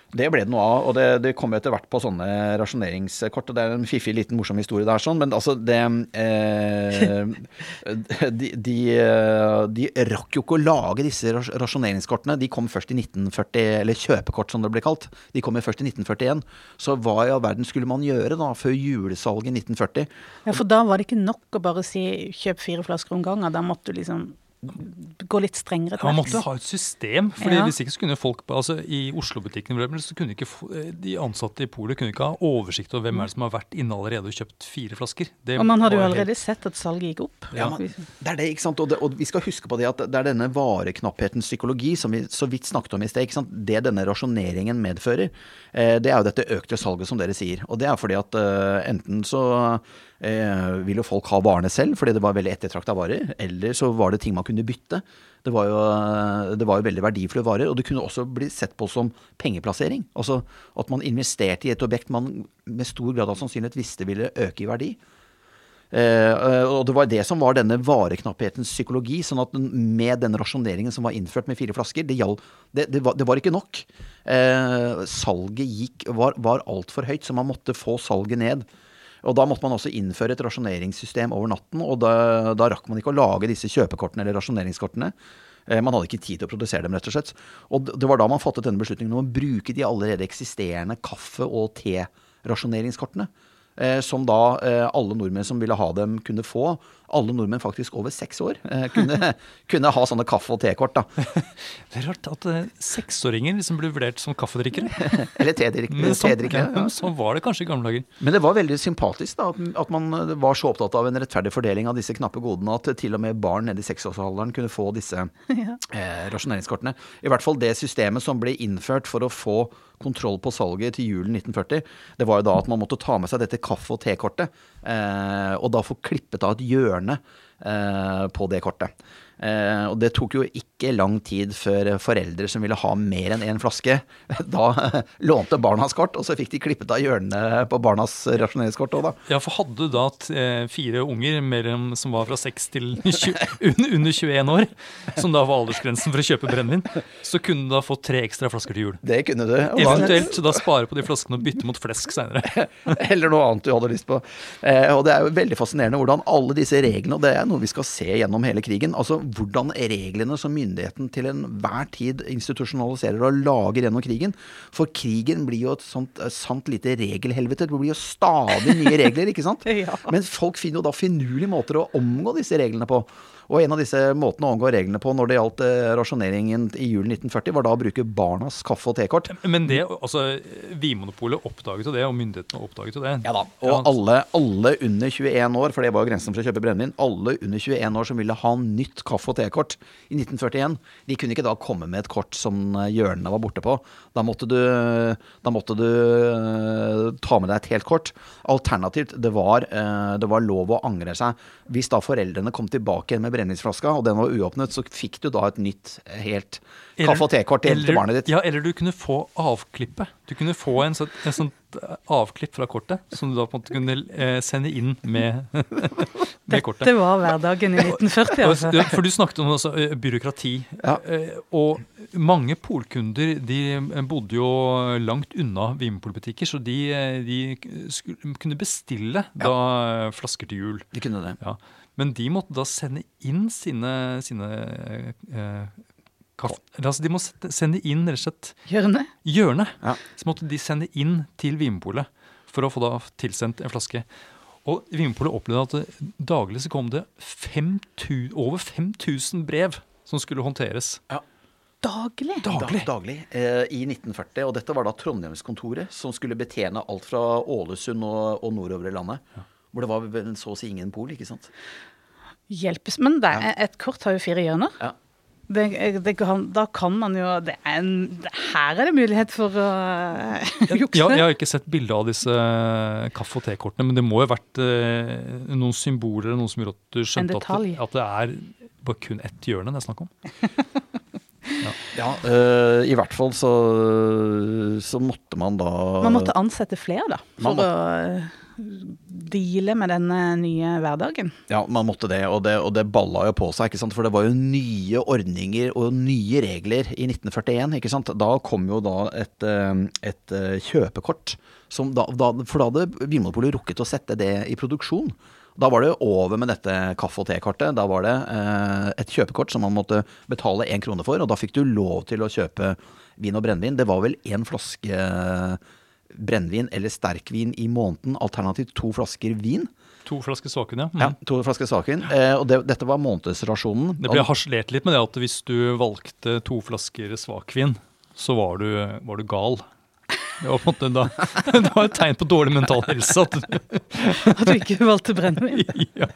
det ble det noe av, og det, det kom etter hvert på sånne rasjoneringskort. og Det er en fiffig, liten, morsom historie der, sånn, men altså det eh, [LAUGHS] de, de, eh, de rakk jo ikke å lage disse rasjoneringskortene. De kom først i 1940, eller kjøpekort som det ble kalt. De kom jo først i 1941. Så hva i all verden skulle man gjøre da, før julesalget i 1940? ja, for da var det ikke nok å bare si kjøp fire flasker om gangen. Da måtte du liksom gå litt strengere Ja, til man måtte ha et system. fordi Ja. Hvis ikke så kunne folk altså I Oslo-butikken så kunne ikke eh, de ansatte i polet kunne ikke ha oversikt over hvem er det som har vært inne allerede og kjøpt fire flasker. Det Og man hadde jo allerede helt- sett at salget gikk opp. Ja, man, det er det, ikke sant? Og, det, og vi skal huske på det at det er denne vareknapphetens psykologi som vi så vidt snakket om i sted. ikke sant? Det denne rasjoneringen medfører, eh, det er jo dette økte salget som dere sier. Og det er fordi at eh, enten så eh, vil jo folk ha varene selv fordi det var veldig ettertrakta varer, eller så var det ting man kunne bytte. Det var, jo, det var jo veldig verdifulle varer, og det kunne også bli sett på som pengeplassering. Altså at man investerte i et objekt man med stor grad av sannsynlighet visste ville øke i verdi. Eh, og det var det som var denne vareknapphetens psykologi. sånn at med den rasjoneringen som var innført med fire flasker, det, gjald, det, det, var, det var ikke nok. Eh, salget gikk, var, var altfor høyt, så man måtte få salget ned. Og da måtte man også innføre et rasjoneringssystem over natten, og da, da rakk man ikke å lage disse kjøpekortene eller rasjoneringskortene. Eh, Man hadde ikke tid til å produsere dem, rett og slett. Og det var da man fattet denne beslutningen om å bruke de allerede eksisterende kaffe- og te-rasjoneringskortene. som da eh, alle nordmenn som ville ha dem, kunne få. Alle nordmenn faktisk over seks år eh, kunne, [LAUGHS] kunne ha sånne kaffe- og tekort. da. [LAUGHS] Det er rart at eh, seksåringer liksom blir vurdert som kaffedrikkere. [LAUGHS] Eller tedrikkere. Sånn, ja, Ja. sånn var det kanskje i gamle dager. Men det var veldig sympatisk da, at, man eh, var så opptatt av en rettferdig fordeling av disse knappe godene at til og med barn nede i seksårsalderen kunne få disse eh, rasjoneringskortene. I hvert fall det systemet som ble innført for å få kontroll på salget til julen 1940, det var jo da at man måtte ta med seg dette kaffe- og tekortet, og da få klippet av et hjørne eh, på det kortet. Eh, og det tok jo ikke lang tid før foreldre som ville ha mer enn én flaske, [LAUGHS] da [LAUGHS] lånte barnas kort, og så fikk de klippet av hjørnene på barnas rasjoneringskort òg, da. Ja, for hadde du da eh, fire unger mellom, som var fra 6 til [LAUGHS] 20, under, under 21 år, som da var aldersgrensen for å kjøpe brennevin, så kunne du da få tre ekstra flasker til jul. Det kunne du. Eventuelt da spare på de flaskene og bytte mot flesk seinere. eller noe annet du hadde lyst på. Eh, og det er jo veldig fascinerende hvordan alle disse reglene, og det er noe vi skal se gjennom hele krigen, altså hvordan reglene som myndigheten til enhver tid institusjonaliserer og lager gjennom krigen. For krigen blir jo et sånt eh, sant lite regelhelvete. Det blir jo stadig nye regler, ikke sant? [LAUGHS] Ja. Men folk finner jo da finurlige måter å omgå disse reglene på. Og en av disse måtene å omgå reglene på når det gjaldt eh, rasjoneringen i julen 1940, var da å bruke barnas kaffe- og tekort. Men det, altså, Vinmonopolet oppdaget jo det, og myndighetene oppdaget jo det. Ja da. Og alle, alle under 21 år, for det var jo grensen for å kjøpe brennevin, alle under 21 år som ville ha nytt kaffe- og tekort i 1941, de kunne ikke da komme med et kort som eh, hjørnene var borte på. Da måtte du, da måtte du eh, ta med deg et helt kort. Alternativt, det var, det var lov å angre seg. Hvis da foreldrene kom tilbake med med brennevinsflaska, og den var uåpnet, så fikk du da et nytt eh, helt kaffe- og tekort til, til barnet ditt. Ja, eller du kunne få avklippet. Du kunne få en sånn, en sånt avklipp fra kortet, som du da på en måte kunne eh, sende inn med, [LAUGHS] med kortet. Dette var hverdagen i 1940, altså. ja, For du snakket om altså, eh, byråkrati. Ja. Eh, Og mange polkunder de eh, bodde jo langt unna vinmonopolbutikker, så de, eh, de skulle, kunne bestille da ja. flasker til jul. De kunne det. Ja. Men de måtte da sende inn sine, sine eh, kaff... Altså de må sende inn rett og slett Hjørne. hjørnet. Ja. Så måtte de sende inn til Vinmonopolet for å få da tilsendt en flaske. Og Vinmonopolet opplevde at daglig så kom det 5000 over 5000 brev som skulle håndteres. Daglig. Daglig. daglig eh, I 1940. Og dette var da Trondheimskontoret som skulle betjene alt fra Ålesund og, og nordover i landet. Hvor det var så å si ingen pol, ikke sant. Hjelpes. Men det er, et kort har jo fire hjørner. Ja. Det, det kan, da kan man jo det er en, Her er det mulighet for å eh, [LAUGHS] jukse. Ja, jeg har ikke sett bilde av disse eh, kaffe- og tekortene, men det må jo ha vært eh, noen symboler noe som gjorde at du skjønte at, det- at det er bare kun ett hjørne det er snakk om. [LAUGHS] Ja, eh, I hvert fall så, så måtte man da Man måtte ansette flere, da, Man for å eh, deale med denne nye hverdagen. Ja, man måtte det, og det, og det balla jo på seg, ikke sant. For det var jo nye ordninger og nye regler i 1941, ikke sant. Da kom jo da et, eh, et eh, kjøpekort. Som da, da, for da hadde Vinmonopolet rukket å sette det i produksjon. Da var det over med dette kaffe- og tekortet. Da var det eh, et kjøpekort som man måtte betale én krone for, og da fikk du lov til å kjøpe vin og brennevin. Det var vel én flaske eh, brennevin eller sterkvin i måneden, alternativt to flasker vin. To flasker svakvin, ja. Mm. Ja, to flasker svakvin. Eh, og det, dette var månedsrasjonen. Det ble harselert litt med det at hvis du valgte to flasker svakvin, så var du, var du gal. Det var på en måte da, [LAUGHS] det var et tegn på dårlig mental helse. At, du- At du ikke valgte brennevin. [LAUGHS] ja.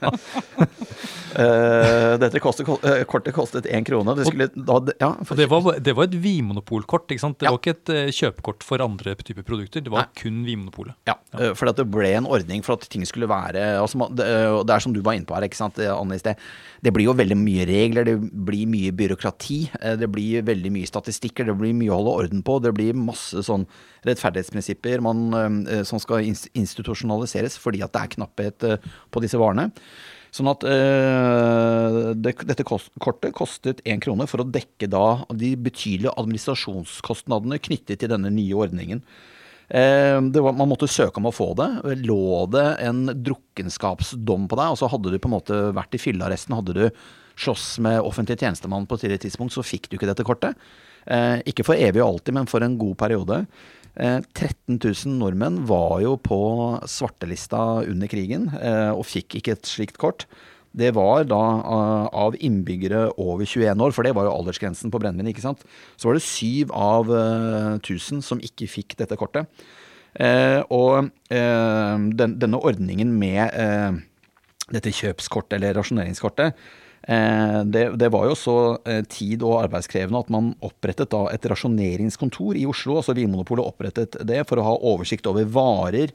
Uh, dette kostet, eh, kortet kostet én krone. Det skulle, da, ja, det var, det var et vinmonopolkort. ikke sant? Det Ja. var ikke et eh, kjøpekort for andre typer produkter. Det var kun Vinmonopolet. Ja, eh, for at det ble en ordning for at ting skulle være altså, det, det er som du var inne på her, ikke sant, Anne, i sted. Det blir jo veldig mye regler, det blir mye byråkrati. Det blir veldig mye statistikker, det blir mye å holde orden på. Det blir masse sånn rettferdighetsprinsipper man, eh, som skal institusjonaliseres fordi at det er knapphet eh, på disse varene. Sånn at øh, det, dette kost, kortet kostet én krone for å dekke da de betydelige administrasjonskostnadene knyttet til denne nye ordningen. Eh, var, man måtte søke om å få det. Lå det en drukkenskapsdom på deg, og så hadde du på en måte vært i fyllearresten, hadde du slåss med offentlig tjenestemann på et tidligere tidspunkt, så fikk du ikke dette kortet. Eh, ikke for evig og alltid, men for en god periode. Eh, 13 000 nordmenn var jo på svartelista under krigen, eh, og fikk ikke et slikt kort. det var da uh, av innbyggere over 21 år, for det var jo aldersgrensen på brennevin, ikke sant. Så var det syv av uh, 1000 som ikke fikk dette kortet. Og den, denne ordningen med dette kjøpskortet eller rasjoneringskortet, det, det, var jo så tid- og arbeidskrevende at man opprettet et rasjoneringskontor i Oslo. altså Vinmonopolet opprettet det for å ha oversikt over varer,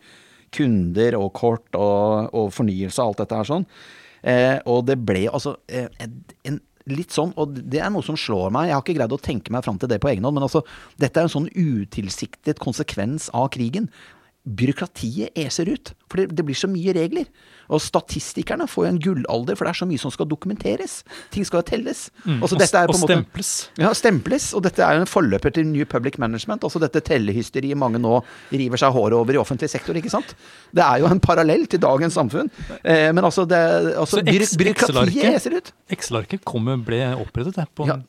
kunder og kort og, og fornyelse og alt dette her sånn. Eh, og det ble altså eh, en, litt sånn, og det er noe som slår meg, jeg har ikke greid å tenke meg fram til det på egen hånd, men altså, dette er en sånn utilsiktet konsekvens av krigen byråkratiet eser ut. For det, det, blir så mye regler. Og statistikerne får jo en gullalder, for det er så mye som skal dokumenteres. Ting skal telles. Mm, altså, og, og stemples. ja, stemples. Og dette er jo en forløper til New Public Management. Altså dette tellehysteriet mange nå river seg håret over i offentlig sektor, ikke sant. Det er jo en parallell til dagens samfunn. Eh, men altså, det, altså byråkratiet eser ut. Excel-arket ble opprettet der på ja.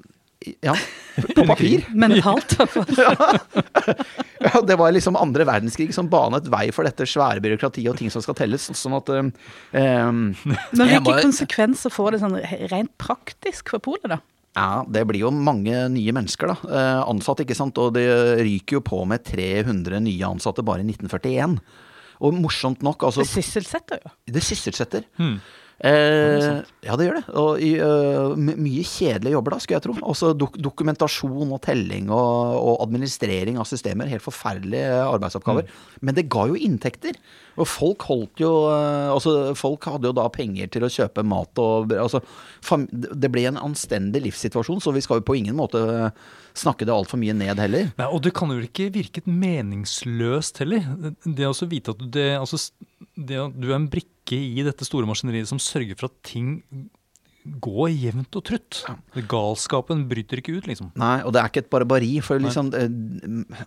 Ja, [LAUGHS] på papir. Mentalt, i hvert fall. [LAUGHS] ja, det var liksom andre verdenskrig som banet vei for dette svære byråkratiet og ting som skal telles. sånn at um, Men hvilke må... konsekvenser får det sånn rent praktisk for polet, da? Ja, Det blir jo mange nye mennesker da, Ansatte, ikke sant. Og det ryker jo på med 300 nye ansatte bare i 1941. Og morsomt nok altså, Det sysselsetter jo. Det sysselsetter. Hmm. Eh, ja, det gjør det. Og i, uh, mye kjedelige jobber, da, skulle jeg tro. Også dok dokumentasjon og telling og, og, administrering av systemer. Helt forferdelige arbeidsoppgaver. Mm. Men det ga jo inntekter. Og folk holdt jo uh, Altså, folk hadde jo da penger til å kjøpe mat og Altså, det ble en anstendig livssituasjon, så vi skal jo på ingen måte snakke det altfor mye ned heller. Nei, og det kan jo ikke virke meningsløst heller. Det å vite at du, det, altså, det, du er en brikke i dette store maskineriet som sørger for at ting går jevnt og trutt. Galskapen bryter ikke ut, liksom. Nei, og det er ikke et barbari. For liksom, eh,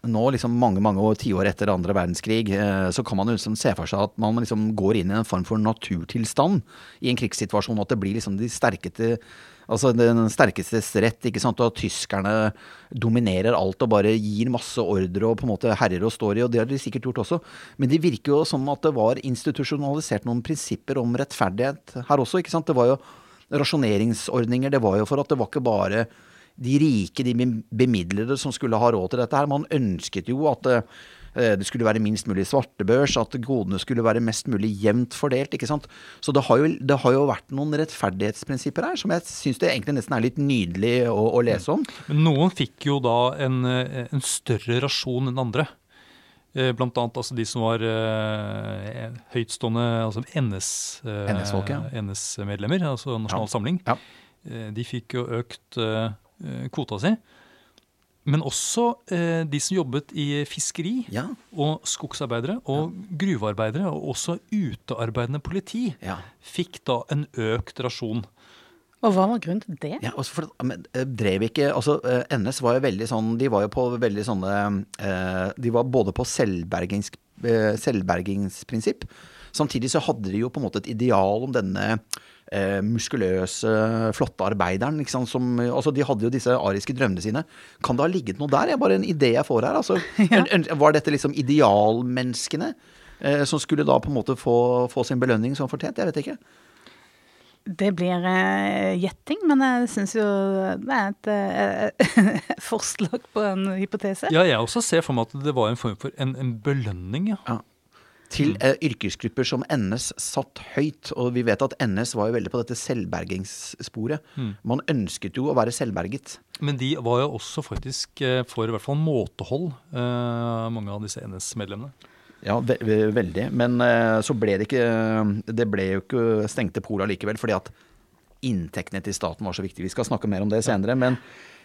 nå, liksom mange mange tiår etter andre verdenskrig, eh, så kan man liksom se for seg at man liksom går inn i en form for naturtilstand i en krigssituasjon. At det blir liksom de sterkeste Altså den sterkestes rett, ikke sant. Og at tyskerne dominerer alt og bare gir masse ordre og på en måte herrer og står i, og det har de sikkert gjort også. Men det virker jo som at det var institusjonalisert noen prinsipper om rettferdighet her også, ikke sant. Det var jo rasjoneringsordninger. Det var jo for at det var ikke bare de rike, de bemidlede, som skulle ha råd til dette her. Man ønsket jo at Eh, det skulle være minst mulig svartebørs, at godene skulle være mest mulig jevnt fordelt. ikke sant? Så det har jo, det har jo vært noen rettferdighetsprinsipper her som jeg syns det egentlig nesten er litt nydelig å, å lese om. Men noen fikk jo da en, en større rasjon enn andre. Eh, blant annet altså de som var eh, høytstående altså NS-medlemmer, eh, NS NS altså Nasjonal ja. Samling. Ja. Eh, de fikk jo økt kvota si. Men også eh, de som jobbet i fiskeri, ja. og skogsarbeidere og gruvearbeidere, og også utearbeidende politi, fikk da en økt rasjon. Og hva var grunnen til det? Ja, altså for, men, eh, drev ikke, altså eh, NS var jo veldig sånn De var jo på veldig sånne eh, De var både på selvbergings, selvbergingsprinsipp. Samtidig så hadde de jo på en måte et ideal om denne eh, muskuløse, flotte arbeideren. Som, altså, de hadde jo disse ariske drømmene sine. Kan det ha ligget noe der? Det er bare en idé jeg får her. Altså, [LAUGHS] ja. Var dette liksom idealmenneskene eh, som skulle da på en måte få, få sin belønning som fortjent? Jeg vet ikke. Det blir uh, gjetting, men jeg syns jo det er et uh, [LAUGHS] forslag på en hypotese. Ja, jeg også ser for meg at det var en form for en, en belønning, ja. ja til eh, yrkesgrupper som NS satt høyt. Og vi vet at NS var jo veldig på dette selvbergingssporet. Mm. Man ønsket jo å være selvberget. Men de var jo også faktisk eh, for i hvert fall måtehold, eh, mange av disse NS-medlemmene. Ja, ve veldig. Men eh, så ble det ikke Det ble jo ikke stengte pola likevel, fordi at inntektene til staten var så viktig. Vi skal snakke mer om det senere. men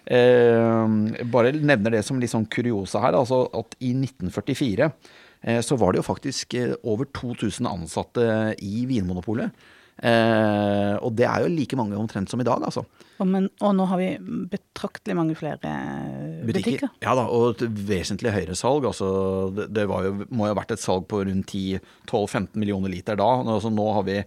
eh, bare nevner det som litt sånn kuriosa her. altså at I 1944 Eh, så var det jo faktisk eh, over 2000 ansatte i Vinmonopolet. Eh, og det er jo like mange omtrent som i dag, altså. Og, men, og nå har vi betraktelig mange flere butikker. butikker. Ja da, og et vesentlig høyere salg. Altså, det, det jo, må jo ha vært et salg på rundt 10-12-15 millioner liter da. Altså, nå har vi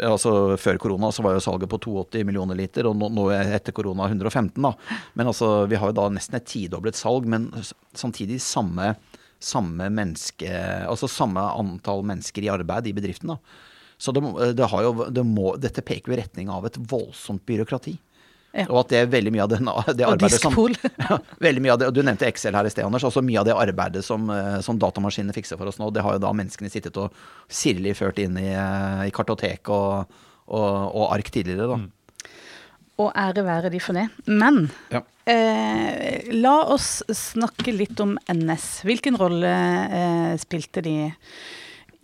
altså Før korona så var jo salget på 82 millioner liter, og nå, nå etter korona 115. da. Men altså, vi har jo da nesten et tidoblet salg, men samtidig samme samme menneske, altså samme antall mennesker i arbeid i bedriften. da. Så det, det har jo, det må, dette peker jo i retning av et voldsomt byråkrati. Ja. Og at det er veldig mye av det, det arbeidet som [LAUGHS] ja, veldig mye av det, og Du nevnte Excel her i sted, Anders. Også mye av det arbeidet som, eh, som datamaskinene fikser for oss nå, det har jo da menneskene sittet og sirlig ført inn i, eh, i kartotek og, og, og ark tidligere. da. Og ære være de for det. Men Ja. eh, la oss snakke litt om NS. Hvilken rolle eh, spilte de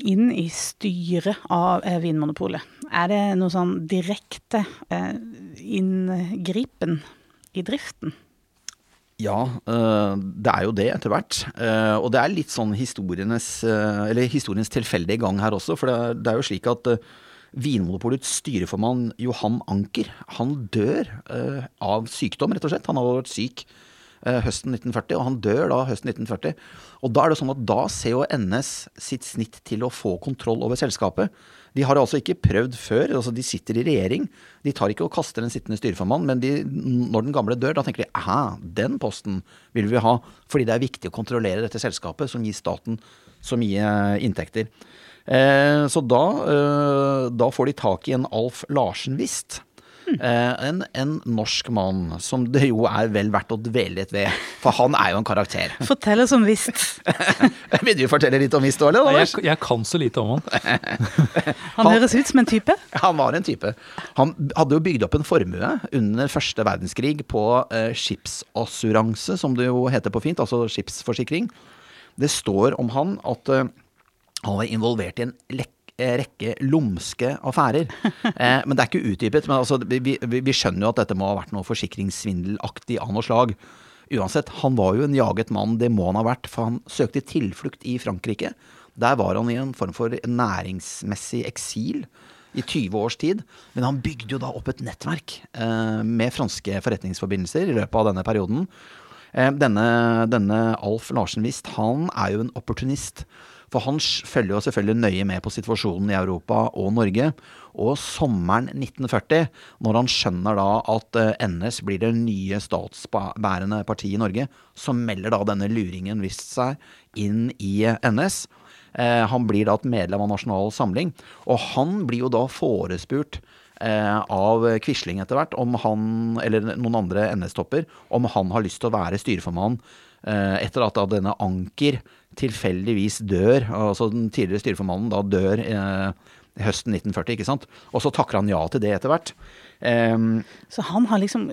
inn i styret av eh, Vinmonopolet? Er det noe sånn direkte eh, inngripen i driften? Ja, øh, det er jo det etter hvert. Eh, og det er litt sånn historienes, eller historiens tilfeldige gang her også. For det er, jo slik at Vinmonopolets styreformann Johan Anker, han dør av sykdom, rett og slett. Han har vært syk høsten 1940, og han dør da høsten 1940. Og da er det sånn at da ser jo NS sitt snitt til å få kontroll over selskapet. De har altså ikke prøvd før. altså De sitter i regjering. De tar ikke og kaster den sittende styreformannen, men de, når den gamle dør, da tenker de aha, den posten vil vi ha. Fordi det er viktig å kontrollere dette selskapet, som gir staten så mye inntekter. Eh, så da, eh, da får de tak i en Alf Larsen-Wist. Eh, en, en norsk mann som det jo er vel verdt å dvele litt ved. For han er jo en karakter. [LAUGHS] Fortell oss om Vist. [LAUGHS] Vil du fortelle litt om Wist, eller? Jeg, jeg kan så lite om han. [LAUGHS] Han høres ut som en type. Han var en type. Han hadde jo bygd opp en formue under første verdenskrig på eh, skipsassuranse, som det jo heter på fint, altså skipsforsikring. Det står om han at eh, han var involvert i en lek eh, rekke lumske affærer. [LAUGHS] Eh, men det er ikke utdypet. Men altså, vi, vi, vi skjønner jo at dette må ha vært noe forsikringssvindelaktig av noe slag. Uansett, han var jo en jaget mann, det må han ha vært, for han søkte tilflukt i Frankrike. Der var han i en form for næringsmessig eksil i 20 års tid. Men han bygde jo da opp et nettverk eh, med franske forretningsforbindelser i løpet av denne perioden. Eh, denne, denne Alf Larsen Wist, han er jo en opportunist. For han følger jo selvfølgelig nøye med på situasjonen i Europa og Norge. Og sommeren 1940, når han skjønner da at eh, NS blir det nye statsbærende partiet i Norge, så melder da denne luringen visst seg inn i eh, NS. Eh, han blir da et medlem av Nasjonal Samling, og han blir jo da forespurt av Quisling etter hvert, om han, eller noen andre NS-topper, om han har lyst til å være styreformann etter at denne Anker tilfeldigvis dør, altså den tidligere styreformannen da dør eh, høsten 1940, ikke sant? Og så takker han ja til det etter hvert. Um, Så han har liksom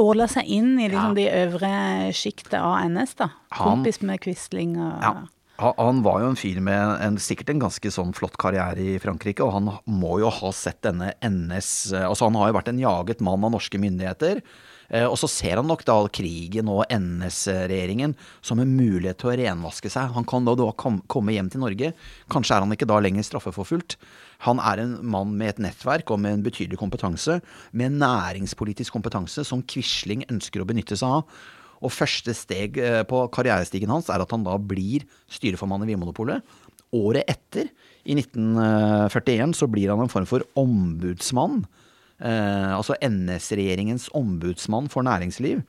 åla seg inn i liksom Ja. de øvre sjiktet av NS, da. Han- Kompis med Quisling og Ja. Han, han var jo en fyr med en, sikkert en ganske sånn flott karriere i Frankrike, og han må jo ha sett denne NS eh, Altså, han har jo vært en jaget mann av norske myndigheter. Eh, og så ser han nok da krigen og NS-regjeringen som en mulighet til å renvaske seg. Han kan da, da kom, komme hjem til Norge. Kanskje er han ikke da lenger straffeforfulgt. Han er en mann med et nettverk og med en betydelig kompetanse, med næringspolitisk kompetanse som Quisling ønsker å benytte seg av. Og første steg eh, på karrierestigen hans er at han da blir styreformann i Vinmonopolet. Året etter, i 1941, så blir han en form for ombudsmann. Eh, altså NS-regjeringens ombudsmann for næringsliv.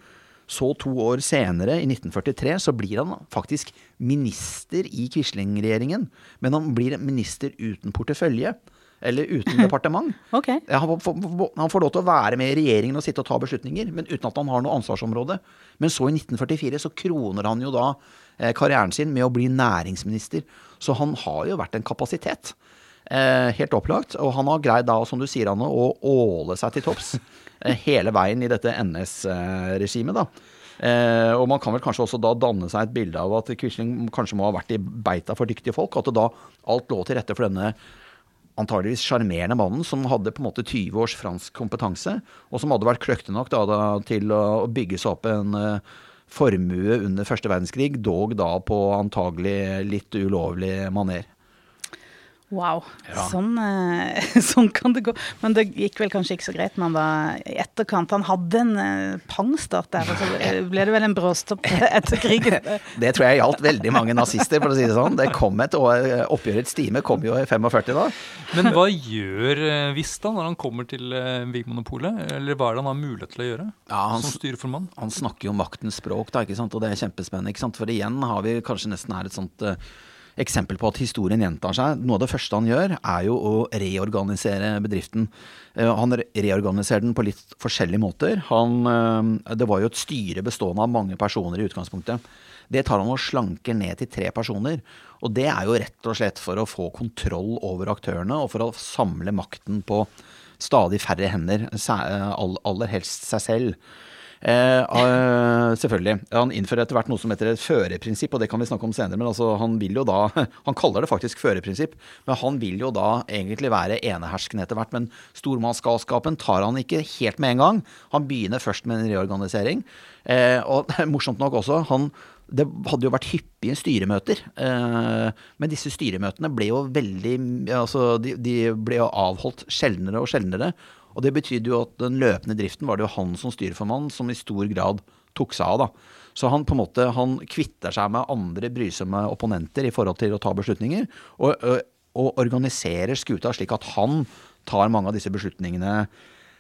Så to år senere, i 1943, så blir han faktisk minister i Quisling-regjeringen. Men han blir minister uten portefølje. Eller uten [LAUGHS] departement. okay. Han får, han får lov til å være med i regjeringen og sitte og ta beslutninger, men uten at han har noe ansvarsområde. Men så i 1944 så kroner han jo da eh, karrieren sin med å bli næringsminister. Så han har jo vært en kapasitet. Eh, helt opplagt. Og han har greid da, som du sier, Anne, å åle seg til topps [LAUGHS] eh, hele veien i dette NS-regimet, da. Eh, og man kan vel kanskje også da danne seg et bilde av at Quisling kanskje må ha vært i beita for dyktige folk. At det da alt lå til rette for denne antageligvis sjarmerende mannen som hadde på en måte 20 års fransk kompetanse, og som hadde vært kløktig nok da, da, til å bygge seg opp en uh, formue under første verdenskrig, dog da på antagelig litt ulovlig maner. Wow. Ja. Sånn, eh, [LAUGHS] sånn kan det gå. Men det gikk vel kanskje ikke så greit men han var i etterkant. Han hadde en eh, pangstart der, og så ble det vel en bråstopp [LAUGHS] etter krigen. [LAUGHS] Det tror jeg gjaldt veldig mange nazister, for å si det sånn. Det kom et år- Oppgjørets time kom jo i 45 da. Men hva gjør eh, Vista når han kommer til Vigmonopolet? Vinmonopolet? Eller hva er det han har mulighet til å gjøre Ja, han, som styreformann? han snakker jo maktens språk, da, ikke sant? og det er kjempespennende. ikke sant? For igjen har vi kanskje nesten her et sånt eh, eksempel på at historien gjentar seg. Noe av det første han gjør, er jo å reorganisere bedriften. Eh, han reorganiserer den på litt forskjellige måter. Han, eh, det var jo et styre bestående av mange personer i utgangspunktet. Det tar han og slanker ned til tre personer. Og det er jo rett og slett for å få kontroll over aktørene, og for å samle makten på stadig færre hender, aller helst seg selv. Eh, uh, selvfølgelig. Han innfører etter hvert noe som heter et førerprinsipp, og det kan vi snakke om senere. Men altså, han vil jo da [LAUGHS] Han kaller det faktisk førerprinsipp, men han vil jo da egentlig være eneherskende etter hvert. Men stormannsgalskapen tar han ikke helt med en gang. Han begynner først med en reorganisering. Eh, og [LAUGHS] morsomt nok også, han det hadde jo vært hyppige styremøter. Eh, men disse styremøtene ble jo veldig Altså, de, de ble jo avholdt sjeldnere og sjeldnere. Og det betydde jo at den løpende driften var det jo han som styreformann som i stor grad tok seg av, da. Så han på en måte han kvitter seg med andre brysomme opponenter i forhold til å ta beslutninger, og, og organiserer skuta slik at han tar mange av disse beslutningene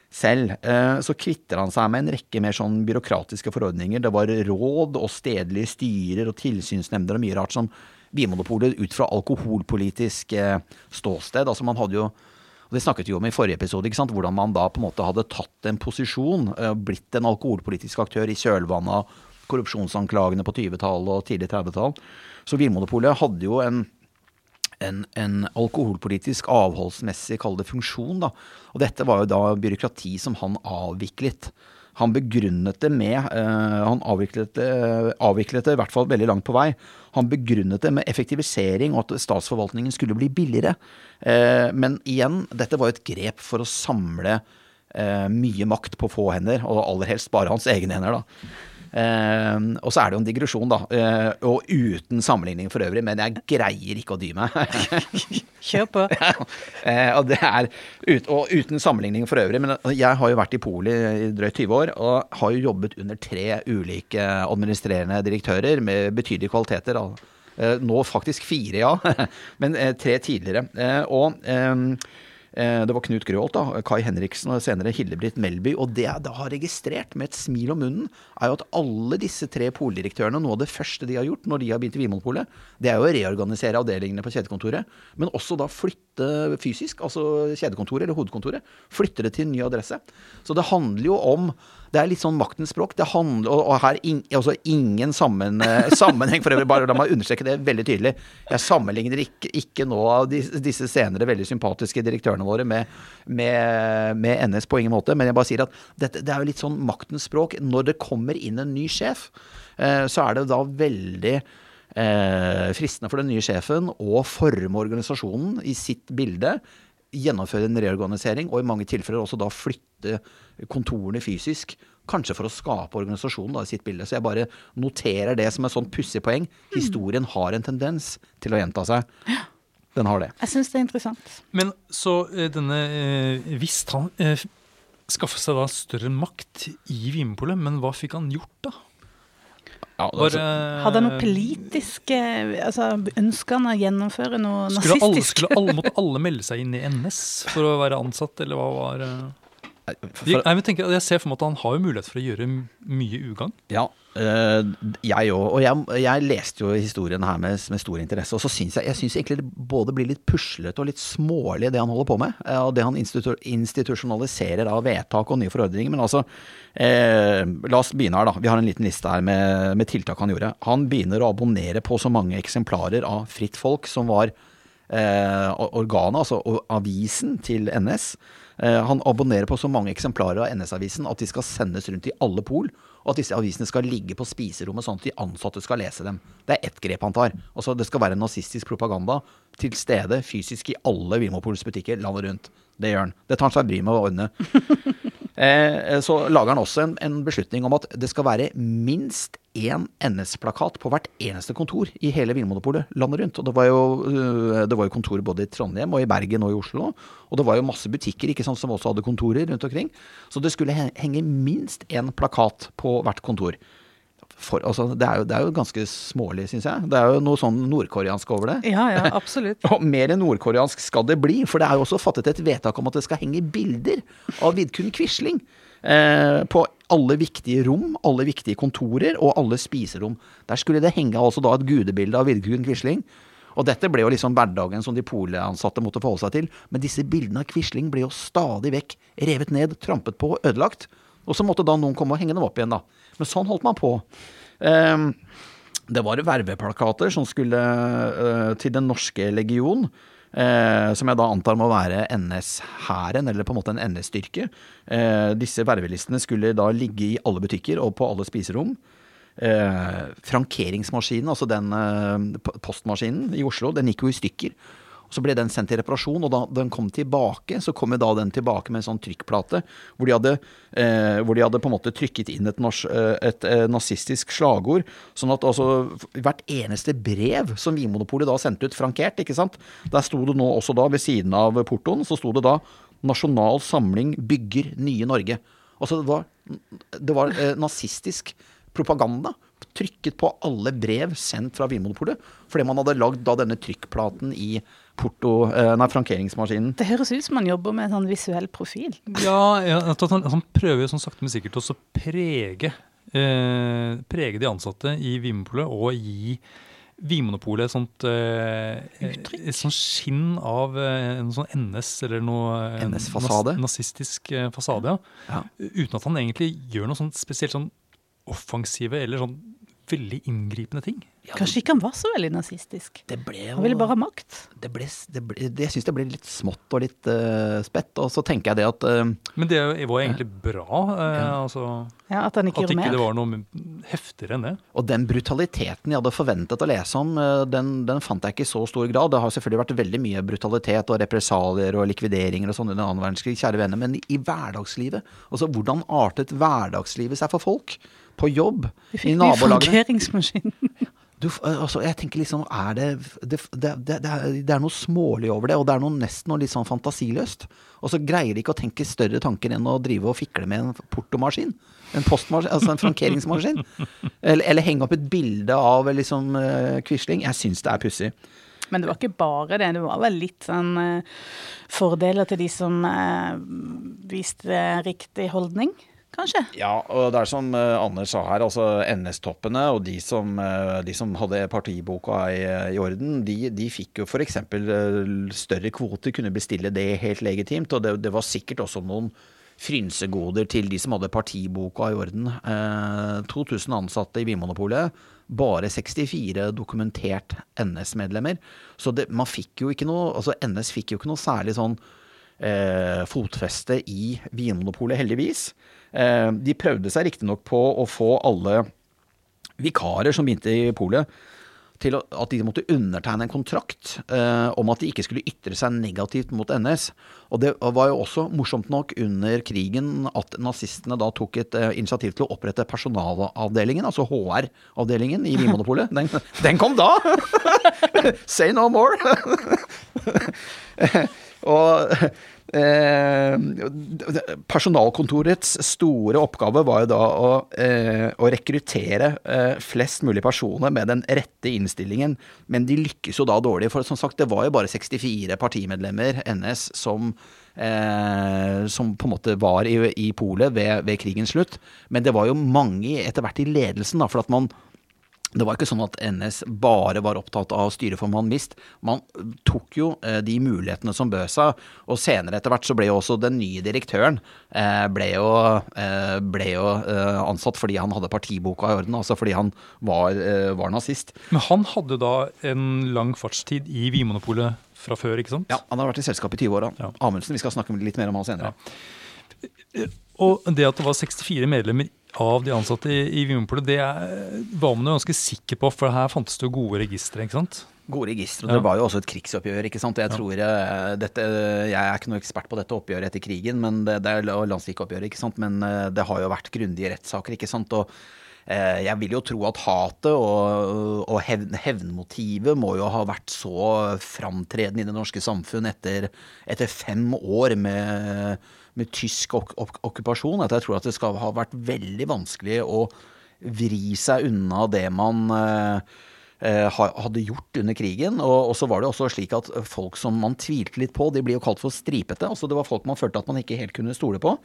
selv. Eh, så kvitter han seg med en rekke mer sånn byråkratiske forordninger. Det var råd og stedlige styrer og tilsynsnemnder og mye rart som Vinmonopolet ut fra alkoholpolitisk eh, ståsted. Altså man hadde jo og Det snakket vi om i forrige episode, hvordan man da på en måte hadde tatt en posisjon, eh, blitt en alkoholpolitisk aktør i kjølvannet av korrupsjonsanklagene på 20-tallet og tidlig 30-tall. Så Vinmonopolet hadde jo en en, en alkoholpolitisk avholdsmessig, kall det funksjon. Da. Og dette var jo da byråkrati som han avviklet. Han begrunnet det med uh, Han avviklet det, avviklet det, i hvert fall veldig langt på vei. Han begrunnet det med effektivisering og at statsforvaltningen skulle bli billigere. Uh, men igjen, dette var jo et grep for å samle uh, mye makt på få hender, og aller helst bare hans egne hender. da. Uh, og så er det jo en digresjon, da. Uh, og uten sammenligning for øvrig, men jeg greier ikke å dy meg. [LAUGHS] Kjør på. [LAUGHS] uh, og, det er ut, og uten sammenligning for øvrig, men jeg har jo vært i Poli i drøyt 20 år, og har jo jobbet under tre ulike administrerende direktører med betydelige kvaliteter. Nå faktisk fire, ja, [LAUGHS] men tre tidligere. og det var Knut Grøholt, da, Kai Henriksen og senere Hildebritt Melby. Og det jeg da har registrert med et smil om munnen, er jo at alle disse tre poldirektørene, noe av det første de har gjort når de har begynt i Vinmonopolet, det er jo å reorganisere avdelingene på kjedekontoret. Men også da flytte fysisk, altså kjedekontoret eller hovedkontoret. Flytte det til en ny adresse. Så det handler jo om det er litt sånn maktens språk. Det handler, og, og her in, altså ingen sammen, sammenheng for øvrig. Bare la meg understreke det veldig tydelig. Jeg sammenligner ikke, ikke nå disse senere veldig sympatiske direktørene våre med, med, med, NS på ingen måte. Men jeg bare sier at dette, det er jo litt sånn maktens språk. Når det kommer inn en ny sjef, eh, så er det da veldig eh, fristende for den nye sjefen å forme organisasjonen i sitt bilde gjennomføre en reorganisering, og i mange tilfeller også da flytte kontorene fysisk. Kanskje for å skape organisasjonen da, i sitt bilde. Så jeg bare noterer det som et sånn pussig poeng. Mm. Historien har en tendens til å gjenta seg. Den har det. Jeg syns det er interessant. Men så eh, denne Hvis han eh, skaffer seg da større makt i Vinmonopolet, men hva fikk han gjort da? Ja, altså, Hadde han noe politiske altså, Ønska han å gjennomføre noe skulle nazistisk? Alle, skulle alle, måtte [LAUGHS] alle melde seg inn i NS for å være ansatt, eller hva var for, jeg, tenker, jeg, ser for meg at han har jo mulighet for å gjøre mye ugagn. Ja, øh, jeg òg. Og jeg, jeg, leste jo historien her med, med stor interesse. Og så syns jeg, jeg synes egentlig det både blir litt puslete og litt smålig det han holder på med. Eh, og det han institu institusjonaliserer av vedtak og nye forordninger. Men altså, eh, la oss begynne her, da. Vi har en liten liste her med, med, tiltak han gjorde. Han begynner å abonnere på så mange eksemplarer av Fritt Folk som var eh, organet, altså avisen til NS. Eh, han abonnerer på så mange eksemplarer av NS-avisen at de skal sendes rundt i alle pol, og at disse avisene skal ligge på spiserommet sånn at de ansatte skal lese dem. Det er ett grep han tar. Altså, det skal være nazistisk propaganda til stede fysisk i alle Vimopols butikker landet rundt. Det gjør han. Det tar han seg bryet med å ordne. [LAUGHS] Eh, så lager han også en, en, beslutning om at det skal være minst én NS-plakat på hvert eneste kontor i hele Vinmonopolet landet rundt. Og det var, jo, øh, det var jo kontor både i Trondheim og i Bergen og i Oslo. Og det var jo masse butikker ikke sant, som også hadde kontorer rundt omkring. Så det skulle henge minst én plakat på hvert kontor for, altså, det, er jo, det, er jo, ganske smålig, syns jeg. Det er jo noe sånn nordkoreansk over det. Ja, ja, [LAUGHS] absolutt. og mer enn nordkoreansk skal det bli, for det er jo også fattet et vedtak om at det skal henge bilder av Vidkun Quisling. Eh, på alle viktige rom, alle viktige kontorer og alle spiserom. Der skulle det henge altså da et gudebilde av Vidkun Quisling. Og dette ble jo liksom hverdagen som de polansatte måtte forholde seg til. Men disse bildene av Quisling ble jo stadig vekk revet ned, trampet på ødelagt. Og så måtte da noen komme og henge dem opp igjen, da. Men sånn holdt man på. Um, det var verveplakater som skulle uh, til Den norske legion. Uh, som jeg da antar må være NS-hæren, eller på en måte en NS-styrke. Eh, disse vervelistene skulle da ligge i alle butikker og på alle spiserom eh, frankeringsmaskinen, altså den eh, postmaskinen i Oslo, den gikk jo i stykker. Så ble den sendt til reparasjon, og da den kom tilbake, så kom da den tilbake med en sånn trykkplate hvor de hadde, eh, hvor de hadde på en måte trykket inn et, nors, eh, et, et eh, nazistisk slagord. Sånn at altså hvert eneste brev som Vinmonopolet da sendte ut frankert, ikke sant. Der sto det nå også da, ved siden av portoen, så sto det da 'Nasjonal Samling bygger nye Norge'. Altså det var, det var eh, nazistisk propaganda trykket på alle brev sendt fra Vinmonopolet. Fordi man hadde lagd da denne trykkplaten i porto, eh, nei, frankeringsmaskinen. Det høres ut som han jobber med en sånn visuell profil. Ja, ja han, han, prøver sånn sakte, men sikkert også prege, eh, prege de ansatte i Vinmonopolet og gi Vinmonopolet et sånt eh, Uttrykk? Et sånt skinn av eh, en sånn NS eller noe eh, NS-fasade. nazistisk fasade, ja. Ja. Uten at han egentlig gjør noe sånt spesielt sånn offensive eller sånn veldig inngripende ting. Ja, Kanskje ikke han var så veldig nazistisk. det ble jo Han ville bare ha makt. det ble, det ble, det, Jeg syns det ble litt smått og litt uh, spett. Og så tenker jeg det at uh, Men det var egentlig bra. Uh, Ja. altså, Ja, At han ikke at gjorde ikke mer. det var noe heftigere enn det. Og den brutaliteten jeg hadde forventet å lese om, den, den fant jeg ikke i så stor grad. Det har selvfølgelig vært veldig mye brutalitet og represalier og likvideringer og sånn under annen verdenskrig, kjære venner, men i hverdagslivet Altså, hvordan artet hverdagslivet seg for folk? På jobb? Vi I fikk ny frankeringsmaskin. Du, altså, jeg tenker liksom, er det det, det, det, det, er, noe smålig over det, og det er noe nesten noe litt sånn fantasiløst. Og så greier de ikke å tenke større tanker enn å drive og fikle med en portomaskin. En postmaskin, altså en frankeringsmaskin. [LAUGHS] Eller, eller henge opp et bilde av liksom uh, Quisling. Jeg syns det er pussig. Men det var ikke bare det. Det var vel litt sånn uh, fordeler til de som uh, viste riktig holdning, kanskje. Ja, og det er som eh, Anders sa her, altså NS-toppene og de som, eh, de som hadde partiboka i, i orden, de, de fikk jo f.eks. større kvoter, kunne bestille det helt legitimt. Og det, det var sikkert også noen frynsegoder til de som hadde partiboka i orden. Eh, 2000 ansatte i Vinmonopolet, bare 64 dokumentert NS-medlemmer. Så det, man fikk jo ikke noe, altså NS fikk jo ikke noe særlig sånn eh, fotfeste i Vinmonopolet, heldigvis. Eh, de prøvde seg riktignok på å få alle vikarer som begynte i polet, til at de måtte undertegne en kontrakt eh, om at de ikke skulle ytre seg negativt mot NS. Og det var jo også morsomt nok under krigen at nazistene da tok et eh, initiativ til å opprette personalavdelingen, altså HR-avdelingen i Vinmonopolet. Den, den kom da! [LAUGHS] Say no more! [LAUGHS] Og eh, personalkontorets store oppgave var jo da å, eh, å rekruttere eh, flest mulig personer med den rette innstillingen, men de lykkes jo da dårlig. For som sagt, det var jo bare 64 partimedlemmer, NS, som Eh, som på en måte var i, i polet ved, ved krigens slutt. Men det var jo mange etter hvert i ledelsen, da, for at man det var ikke sånn at NS bare var opptatt av styreformann Mist. Man tok jo eh, de mulighetene som bød seg, og senere etter hvert så ble jo også den nye direktøren eh, ble jo, eh, ble jo ansatt fordi han hadde partiboka i orden, altså fordi han var, var nazist. Men han hadde da en lang fartstid i Vinmonopolet fra før, ikke sant? Ja, Han har vært i selskapet i 20 år. Ja. Amundsen, vi skal snakke litt mer om han senere. Og det at det var 64 medlemmer av de ansatte i, i Vinmonopolet, det er, var man jo ganske sikker på, for her fantes det jo gode registre, ikke sant? Gode registre. og Ja. Det var jo også et krigsoppgjør. ikke sant? Jeg tror eh, dette, jeg er ikke noe ekspert på dette oppgjøret etter krigen, men det, det er landssvikoppgjøret, ikke sant? men eh, det har jo vært grundige rettssaker. ikke sant? Og eh, jeg vil jo tro at hatet og, og hevn, hevnmotivet må jo ha vært så framtredende i det norske samfunn etter, etter fem år med, med tysk ok ok okkupasjon at jeg tror at det skal ha vært veldig vanskelig å vri seg unna det man eh, eh, hadde gjort under krigen. Og, og så var det også slik at folk som man tvilte litt på, de blir jo kalt for stripete. Altså det var folk man følte at man ikke helt kunne stole på.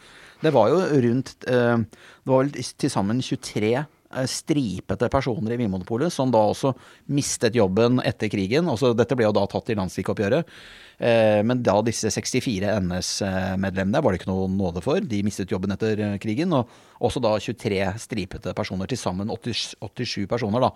Det var jo rundt eh, Det var vel til sammen 23 eh, stripete personer i Vinmonopolet, som da også mistet jobben etter krigen. Også, dette ble jo da tatt i landssvikoppgjøret. Eh, men da disse 64 NS-medlemmene var det ikke noe nåde for. De mistet jobben etter eh, krigen. Og også da 23 stripete personer. Til sammen 87 personer da,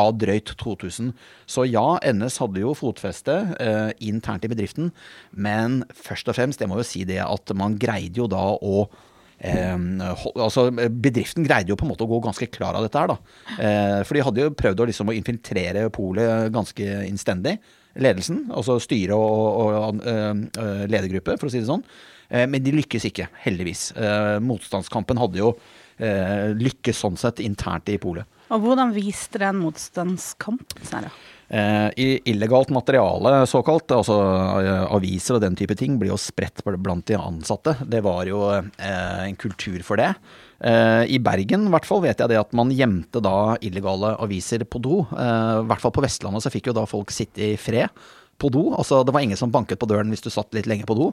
av drøyt 2000. Så ja, NS hadde jo fotfeste eh, internt i bedriften. Men først og fremst, jeg må jo si det at man greide jo da å Eh, altså Bedriften greide jo på en måte å gå ganske klar av dette her, da. Eh, for de hadde jo prøvd å, liksom, å infiltrere polet ganske innstendig ledelsen, altså styre og, og uh, ledergruppe, for å si det sånn. Men de lykkes ikke, heldigvis. Motstandskampen hadde jo lykkes sånn sett internt i polet. Og hvordan viste den motstandskampen seg, da? illegalt materiale, såkalt, altså aviser og den type ting, blir jo spredt blant de ansatte. Det var jo en kultur for det. I Bergen i hvert fall vet jeg det at man gjemte da illegale aviser på do. I hvert fall på Vestlandet så fikk jo da folk sitte i fred på do. Altså, det var ingen som banket på døren hvis du satt litt lenge på do.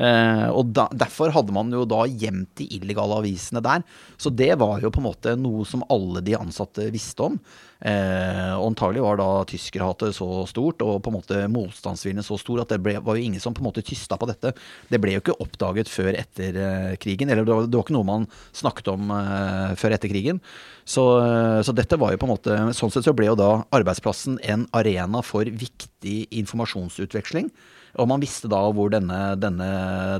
Eh, og da, Derfor hadde man jo da gjemt de illegale avisene der. Så det var jo på en måte noe som alle de ansatte visste om. Eh, antagelig var da tyskerhatet så stort og på en måte motstandsviljen så stor at det ble, var jo ingen som på en måte tysta på dette. Det ble jo ikke oppdaget før etter eh, krigen, eller det var, det var, ikke noe man snakket om eh, før etter krigen. Så, eh, så, dette var jo på en måte Sånn sett så ble jo da arbeidsplassen en arena for viktig informasjonsutveksling. Og man visste da hvor denne, denne,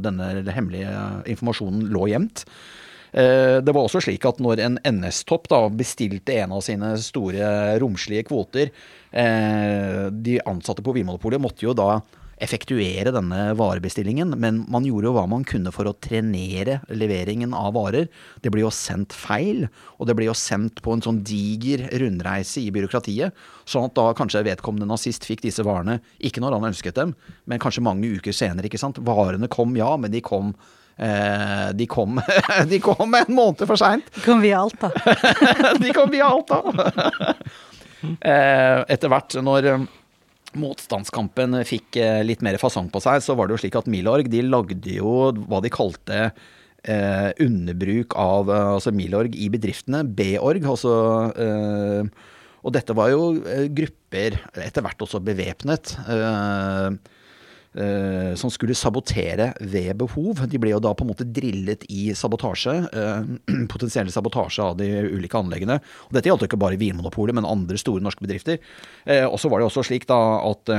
denne hemmelige informasjonen lå gjemt. Eh, det var også slik at når en NS-topp bestilte en av sine store romslige kvoter eh, De ansatte på Vinmonopolet måtte jo da effektuere denne varebestillingen, men man gjorde jo hva man kunne for å trenere leveringen av varer. Det ble jo sendt feil, og det ble jo sendt på en sånn diger rundreise i byråkratiet, sånn at da kanskje vedkommende nazist fikk disse varene, ikke når han ønsket dem, men kanskje mange uker senere, ikke sant. Varene kom, ja, men de kom de, kom, [LAUGHS] de kom en måned for seint. De kom via Alta. [LAUGHS] de kom via Alta. [LAUGHS] eh, etter hvert, når eh, motstandskampen fikk eh, litt mer fasong på seg, så var det jo slik at Milorg de lagde jo hva de kalte eh, underbruk av altså Milorg i bedriftene. B-org, altså eh, Og dette var jo grupper, etter hvert også bevæpnet. Eh, som skulle sabotere ved behov. De ble jo da på en måte drillet i sabotasje, [CLEARS THROAT] uh, potensiell sabotasje av de ulike anleggene. Og dette gjaldt ikke bare Vinmonopolet, men andre store norske bedrifter. Uh, og så var det også slik da at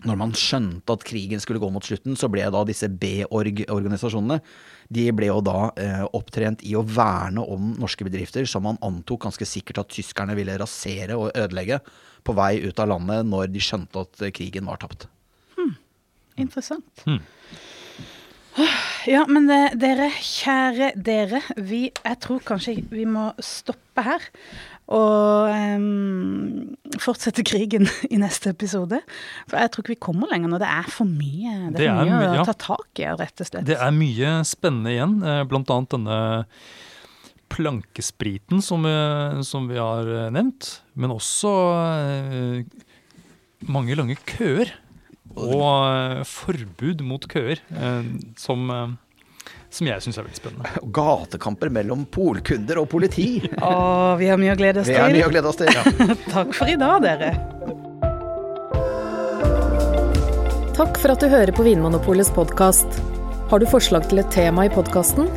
når man skjønte at krigen skulle gå mot slutten, så ble da disse B-org-organisasjonene de ble jo da opptrent i å verne om norske bedrifter, som man antok ganske sikkert at tyskerne ville rasere og ødelegge på vei ut av landet når de skjønte at krigen var tapt. Interessant. Mm. Ja, men eh, dere, kjære dere, vi, jeg tror kanskje vi må stoppe her. Og um, fortsette krigen i neste episode. For jeg tror ikke vi kommer lenger når det er for mye. Det er, det er mye å ja. ta tak i, rett og slett. Det er mye spennende igjen. Eh, blant annet denne plankespriten som, som vi har eh, nevnt. Men også mange lange køer og uh, forbud mot køer, uh, som, uh, som jeg syns er veldig spennende. [LAUGHS] Og gatekamper mellom polkunder og politi. [LAUGHS] Å, vi har mye å glede oss til. Vi har mye å glede oss til, ja. [LAUGHS] Takk for i dag, dere. Takk for at du hører på Vinmonopolets podkast. Har du forslag til et tema i podkasten?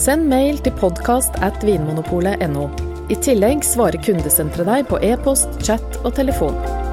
Send mail til podkast at vinmonopolet.no. I tillegg svarer kundesenteret deg på e-post, chat og telefon.